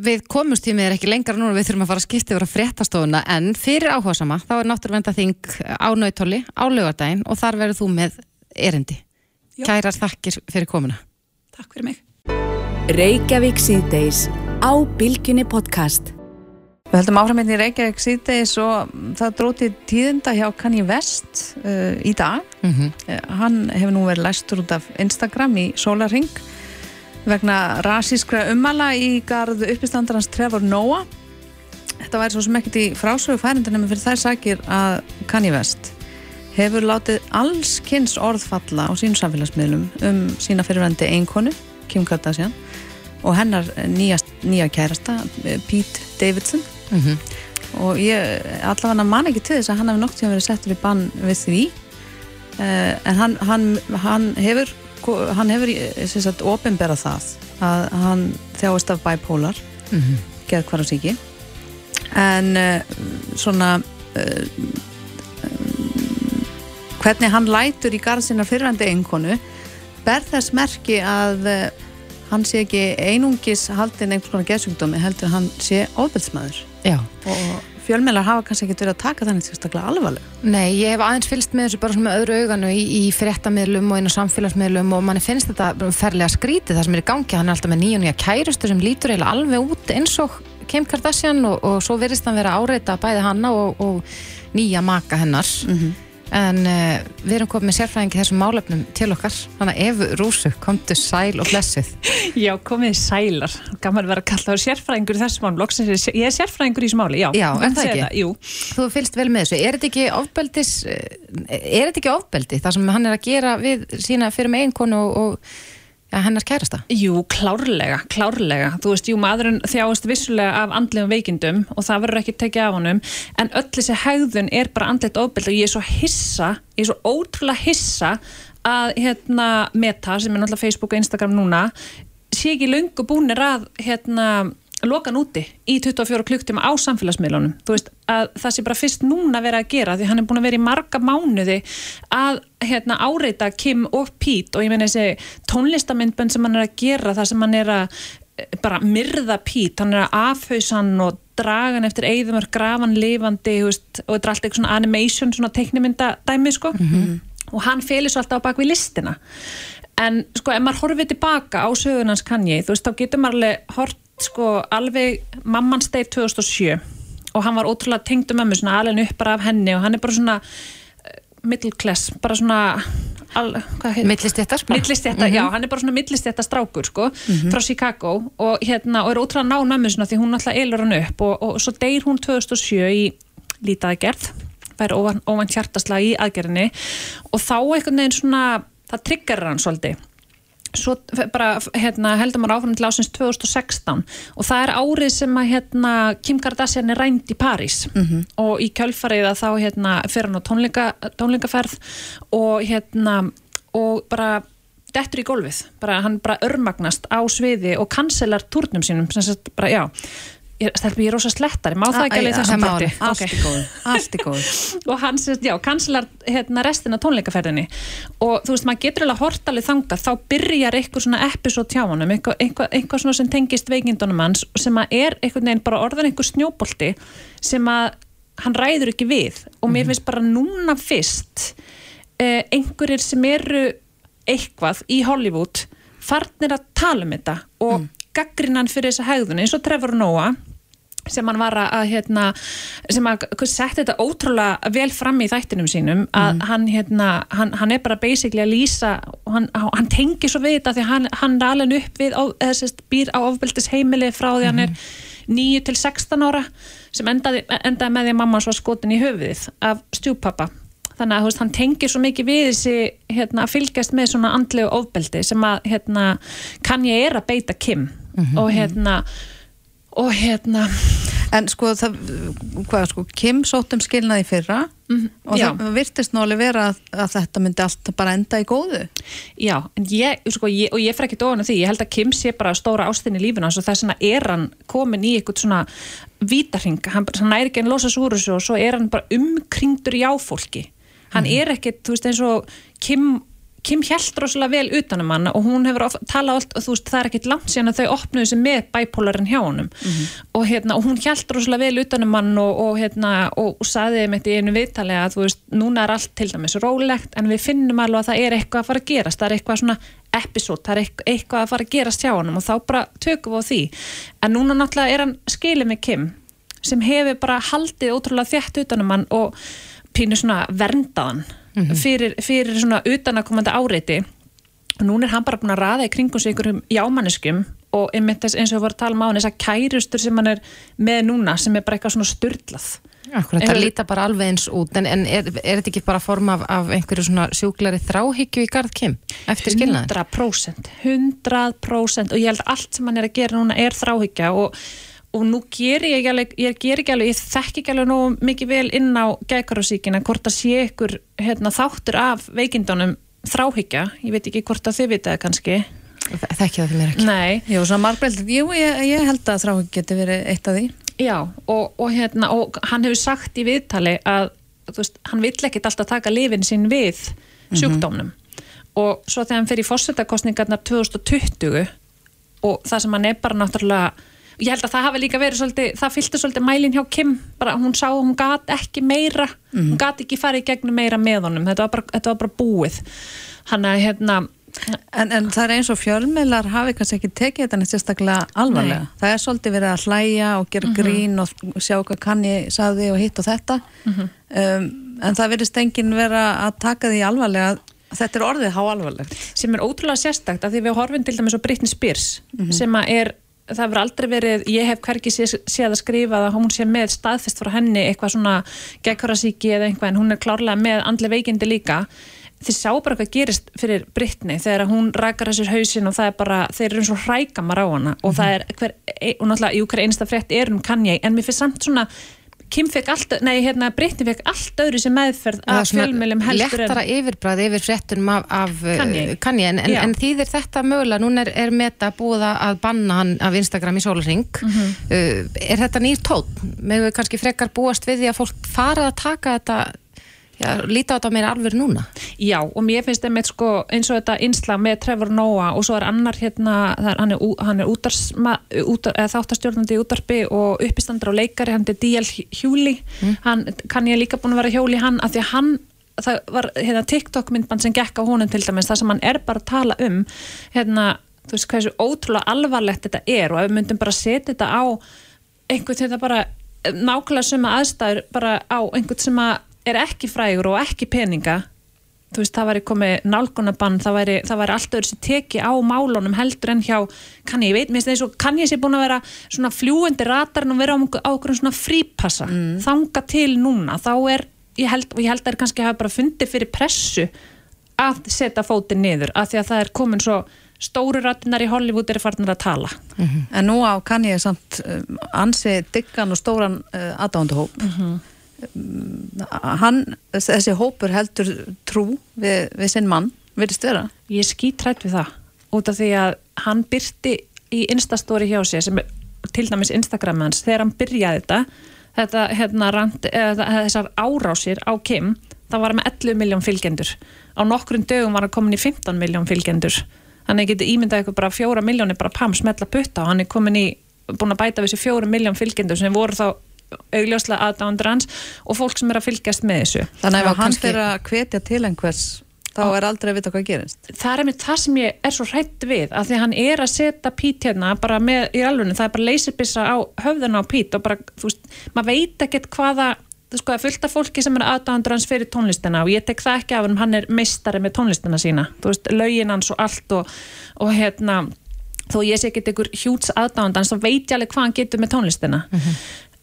Við komumstímið er ekki lengra núna, við þurfum að fara að skipta yfir að fréttastofuna, en fyrir áhugasama þá er náttúrulega þing á nautóli á laugardaginn og þar verður þú með erindi. Já. Kærar þakkir fyrir komuna. Takk fyrir mig. Við höldum áfram hérna í Reykjavík síðdegis og það dróti tíðinda hjá Kanye West uh, í dag. Mm Eh, Hann hefur nú verið læstur út af Instagram í sólarring vegna rasískra ummala í garð uppistandarans Trevor Noah. Þetta væri svo sem ekkert í frásögu færindunum fyrir þær sakir að Kanye West hefur látið alls kynns orð falla á sínum samfélagsmiðlum um sína fyrirvændi einkonu, Kim Kardashian og hennar nýja, nýja kærasta, eh, Pete Davidson og ég allavega man ekki til þess að hann hefur nokt sem verið settur í bann við því. Uh, en hann, hann, hann hefur hann hefur eh, ofinberað það að hann þjáist af bipolar mm -hmm. geðkvarasíki en uh, svona uh, hvernig hann lætur í garð sinna fyrrandi einkonu ber þess merki að hann sé ekki einungis haldin einhvers konar geðsjúkdómi heldur hann sé ofbeldsmaður Já. og fjölmjölar hafa kannski ekki verið að taka þannig sérstaklega alvarlega. Nei, ég hef aðeins fylgst með þessu bara svona með öðru auganu í, í fréttamiðlum og inn á samfélagsmiðlum og manni finnst þetta ferlega skrítið það sem er í gangi, hann er alltaf með nýja og nýja kærustu sem lítur eiginlega alveg út eins og Kim Kardashian og, og svo virðist hann vera áreita bæði hanna og, og nýja maka hennar en uh, við erum komið með sérfræðingi þessum málefnum til okkar þannig að Efu Rúsu, komdu sæl og blessuð Já, komið sælar. Gaman að vera kallaður sérfræðingur í þessu máli. Loksins ég- er sérfræðingur í þessu máli, já. Já, er mátt það ekki? Jú. Þú fylgst vel með þessu, er þetta ekki ofbeldis er þetta ekki ofbeldi það sem hann er að gera við sína fyrir með einkonu og, og ja, hennar kærasta Jú, klárlega, klárlega. Þú veist, jú, maðurinn þjáist vissulega af andlegum veikindum og það verður ekki tekið af honum, en öll þessi hegðun er bara andlegt ofbeldi og ég er svo hissa, ég er svo ótrúlega hissa að hérna Meta, sem er náttúrulega Facebook og Instagram núna, sé ekki löngu búnir að hérna lokan úti í 24 klukktíma á samfélagsmiðlunum. Þú veist að það sé bara fyrst núna verið að gera því hann er búin að vera í marga mánuði að hérna áreita Kim og Pete og ég meina þessi tónlistamindbönd sem hann er að gera það sem hann er að eh, bara myrða Pete, hann er að afhauðsa hann og draga hann eftir eigðumör grafan lifandi veist, og þetta er allt eitthvað svona animation svona teiknimynda dæmi sko og hann félir svo alltaf á bak við listina. En sko ef maður horfið tilbaka á sögunans kanji, þú veist þá getur maður alveg hort sko alveg mamman steig 2007 og hann var ótrúlega tengd um mömmu svona alveg upp bara af henni og hann er bara svona eh, middle class, bara svona heit- Millistéttar bara. Millistétta, já, hann er bara svona millistétta strákur sko, frá Chicago. Og hérna, og er ótrúlega ná mömmu svona því hún alltaf eilur hann upp. Og, og svo deyr hún 2007 í lítaðgerð fær óvan, óvænt hjartaslag í aðgerðinni. Og þá einhvern veginn svona það triggerar hann svolítið svo bara hérna, heldur maður áfram til ásins 2016 og það er árið sem að hérna, Kim Kardashian er rænd í París. Og í kjölfarið að þá hérna, fyrir hann á tónleika, tónleikaferð og hérna og bara dettur í gólfið. Bara, hann bara örmagnast á sviði og kanselar túrnum sínum sem sagt bara já ég, stelpur, ég er rosa slettari, má það ekki alveg þessum alveg. Allt í góðu, allt í góðu. Og hann já, kansilar hérna restina tónleikaferðinni. Og þú veist, maður getur alveg hort alveg þangað. Þá byrjar eitthvað svona episode hjá honum eitthvað svona sem tengist veikindunum hans sem að er einhvern veginn bara orðan einhver snjóbolti sem að hann ræður ekki við. Og mér finnst bara núna fyrst eh, einhverjir sem eru eitthvað í Hollywood farnir að tala um þetta og mm. gaggrinnan fyrir þessa hegðun. Eins og Trevor Noah sem hann var að hérna, sem að setja þetta ótrúlega vel fram í þættinum sínum að hann, hérna, hann, hann er bara basically að lýsa og hann, hann tengir svo við þetta því hann, hann er alveg upp við eða, sérst, býr á ofbeldis heimili frá því hann er 9 til 16 ára sem endaði, endaði með því að mamma svo skotin í höfuðið af stjúpappa þannig að veist, hann tengir svo mikið við þessi hérna, að fylgjast með svona andlegu ofbeldi sem að hérna, kann ég er að beita Kim. Og hérna og hérna En sko, það, hvað, sko, Kim sótt um skilnaði fyrra og já. það virtist alveg vera að, að þetta myndi allt bara enda í góðu. Já, en ég, sko, ég og ég fer ekki dóðan því, ég held að Kim sé bara stóra ástin í lífinu hans og þess vegna er hann komin í eitthvað svona vítarhing, hann, hann er ekki einn losa úr þessu og svo er hann bara umkringdur í áfólki hann er ekkit, þú veist eins og Kim, Kim hjælt rosalega vel utanum hann og hún hefur talað allt þú veist það er ekkit langt síðan að þau opnuðu sig með bipolarinn hjá honum. Og, hérna, og hún hjælt rosalega vel utanum hann og, og, hérna, og, saði með í einu viðtali að þú veist núna er allt til dæmis rólegt en við finnum alveg að það er eitthvað að fara að gerast. Það er eitthvað svona episode, það er eitthvað, að fara að gerast hjá honum og þá bara tökum við á því. En núna náttúrulega er hann skilið með Kim sem hefur bara haldið ótrúlega þétt utanum hann og pínu svona verndaðan fyrir, fyrir svona utanakomandi áreiti. Og núna er hann bara búin að raða í kringum sig einhverjum jámanniskum og eins og við vorum að tala um á hann þessar kærustur sem hann er með núna sem er bara eitthvað svona styrlað Akkurat, það líta bara alveg eins út. En, en er, er þetta ekki bara form af, af einhverju svona sjúklari þráhyggju í garð Kim eftir skilnaðin? 100% 100% og ég held allt sem hann er að gera núna er þráhyggja og, og nú ger ég ekki alveg ég, ger ekki alveg, ég þekki ekki alveg nógu mikið vel inn á gækarásíkina hvort að sé ykkur hérna, þáttur af veikindunum þráhyggja. Ég veit ekki hvort að þið vitaði kannski. Þekki það fyrir mér ekki. Nei, Jú, svona margbeldur, jú, ég, ég held að þráhugg geti verið eitt af því. Já, og, og, hérna, og hann hefur sagt í viðtali að þú veist, hann vill ekkit alltaf taka lifin sín við sjúkdómnum. Og svo þegar hann fer í fórsetakostningarnar 2020 og það sem hann er bara náttúrulega ég held að það hafi líka verið svolítið, það fylgti svolítið mælin hjá Kim, bara hún sá hún gat ekki meira, hún gat ekki farið gegnum meira með honum, þetta var bara, þetta var bara búið hann að hérna En, en það er eins og fjölmiðlar hafi kannski ekki tekið þetta neitt sérstaklega alvarlega. Það er svolítið verið að hlæja og gera grín og sjá hvað kann ég saði og hitt og þetta. um, en það verðist enginn vera að taka því alvarlega. Þetta er orðið há alvarlegt. sem er ótrúlega sérstakt að því við horfum til dæmis á Britney Spears sem að er, það hefur aldrei verið ég hef hvergi sé, séð að skrifa að hún sé með staðfest frá henni eitthvað svona gegkarasíki eða eitthvað en hún er klárlega með andli veikindi líka. Þið sá bara hvað gerist fyrir Britney þegar hún rækar þessir hausinn og það er bara, þeir eru eins og hrækamar á hana og það er hver, e- og náttúrulega, jú, hver einsta frétt er um Kanye en mér finnst samt svona Kim fekk allt, nei hérna Brittany fekk allt öðru sem meðferð er af fjölmjölum heldur lettara yfirbræði yfir fréttunum af, af uh. Kanye, en, en, en þýðir þetta mögulega, núna er, er meta búið að banna hann af Instagram í sólarring Mhm. uh, er þetta nýr tótt með við kannski frekar búast við því að fólk fara að taka þetta já, líta á þetta meira alveg núna Já, og mér finnst það með sko eins og þetta innslag með Trevor Noah og svo er annar hérna, er, hann er, hann er útarsma, útar, eða þáttastjórnandi í útarpi og uppistandur og leikari, hann er D.L. Hjúli, hann kann ég líka búin að vera hjóli hann, af því að hann það var hérna TikTok myndband sem gekk á honum til dæmis, það sem hann er bara að tala um hérna, þú veist hversu ótrúlega alvarlegt þetta er og ef við myndum bara setja þetta á einhvern þetta bara eh, nákvæmlega suma aðstæður bara á einhvern sem að er ekki frægur og ekki peninga þú veist, það væri komið nálgunabann það væri, það væri allt öðru sem teki á málunum heldur en hjá, kann ég. Veit það eins og kann ég sé búin að vera svona fljúandi ratarinn og vera á, okkur svona frípassa þanga til núna, þá er ég held, og ég held að það er kannski hafa bara fundið fyrir pressu að setja fótinn niður, af því að það er komin svo stóru ratinnar í Hollywood eru farnir að tala. En nú á kann ég samt um, ansi diggan og stóran uh, aðdánduhóp. Hann, þessi hópur heldur trú við, við sinn mann, virðist vera. Ég skítrætt við það út af því að hann byrti í Instastóri hjá sér sem er til dæmis Instagram hans þegar hann byrjaði þetta. Þetta hérna rand, eða, þessar árásir á Kim það var með 11 miljón fylgjendur. Á nokkrum dögum var hann komin í 15 miljón fylgjendur. Þannig að getið ímyndað eitthvað bara fjóra miljónir bara pam smetla putta og hann er komin í búin að bæta við þessi fjóra miljón fylgjendur sem voru þá augljóslega aðdándur hans og fólk sem er að fylgjast með þessu. Þannig að ef hann fyrir að hvetja til einhvers, þá er aldrei að vita hvað gerist. það er einmitt það sem ég er svo hrætt við að því að hann er að setja Pete hérna bara með í alveg, það er bara leysibissa á höfðuna á Pete og bara, þú veist, maður veit ekkert hvaða þú sko, það er fullt af fólki sem er aðdáðandur hans fyrir tónlistina og ég tek það ekki af hann hann er meistari með tónlistina sína þú veist, lögin hans og allt og, og hérna, þó ég sé ekki einhver hjúts aðdáðandans, þá veit ég alveg hvað hann getur með tónlistina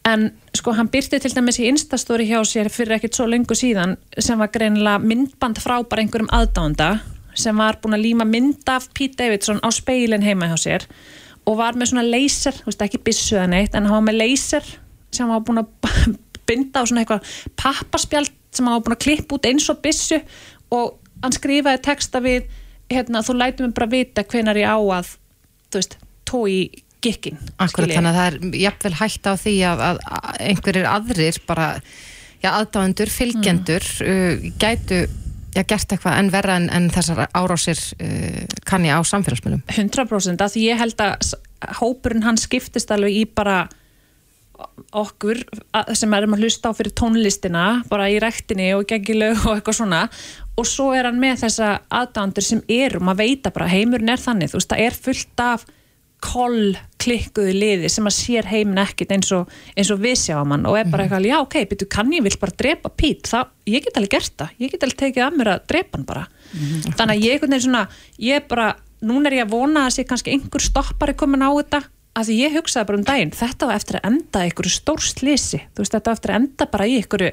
en sko hann byrti til dæmis í Instastóri hjá sér fyrir ekkert svo lengur síðan sem var greinilega myndband frá bara einhverjum aðdánda sem var búin að líma mynd af Pete Davidson á speilin heima hjá sér og var með svona laser, veist ekki byssu eða neitt en hann var með laser sem var búin að binda á svona eitthvað pappaspjald sem hann var búin að klippa út eins og byssu og hann skrifaði texta við hérna, þú lætum mig bara vita hvenar ég á að þú veist, tói gikkin Akkurat, þannig að það er jafnvel hægt á því að, að að einhverjir aðrir bara, já, aðdáðendur, fylgjendur uh, gætu já, gert eitthvað en verra en, en þessar árásir uh, kann ég á samfélagsmiðlum. 100% að því ég held að hópurinn hann skiptist alveg í bara okkur að- sem erum að hlusta á fyrir tónlistina bara í rektinni og gengilög og eitthvað svona. Og svo er hann með þessa aðdándur sem eru, maður veita bara heimurinn er þannig, þú veist, það er fullt af koll klikkuðu liði sem að sér heiminn ekkit eins og, eins og við sjáum hann og er bara eitthvað, já ok, betur kann ég vil bara drepa Pít, það, ég get alveg gert það. Ég get alveg tekið að mér að drepa hann bara. Þannig að ég einhvern veginn svona ég er bara, núna er ég að vona að sé kannski einhver stoppari komin á þetta að því ég hugsaði bara um daginn, þetta var eftir að enda einhverju stór slisi, þú veist, þetta var eftir að enda bara í einhverju,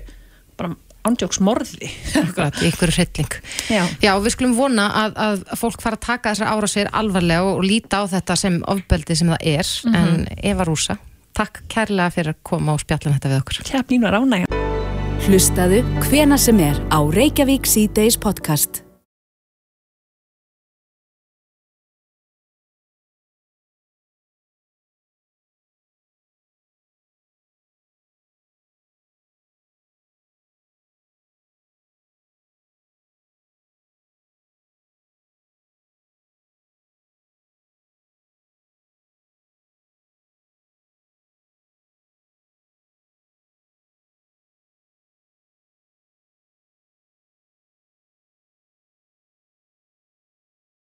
bara ándjóks morði. Einhverju hrylling. Já. Já, við skulum vona að, að fólk fara að taka þessar árásir alvarlega og, og líta á þetta sem ofbeldi sem það er en Eva Rúsa, takk kærlega fyrir að koma og spjalla um þetta við okkur. Rána Hlustaðu hvena sem er á Reykjavík C-Days podcast.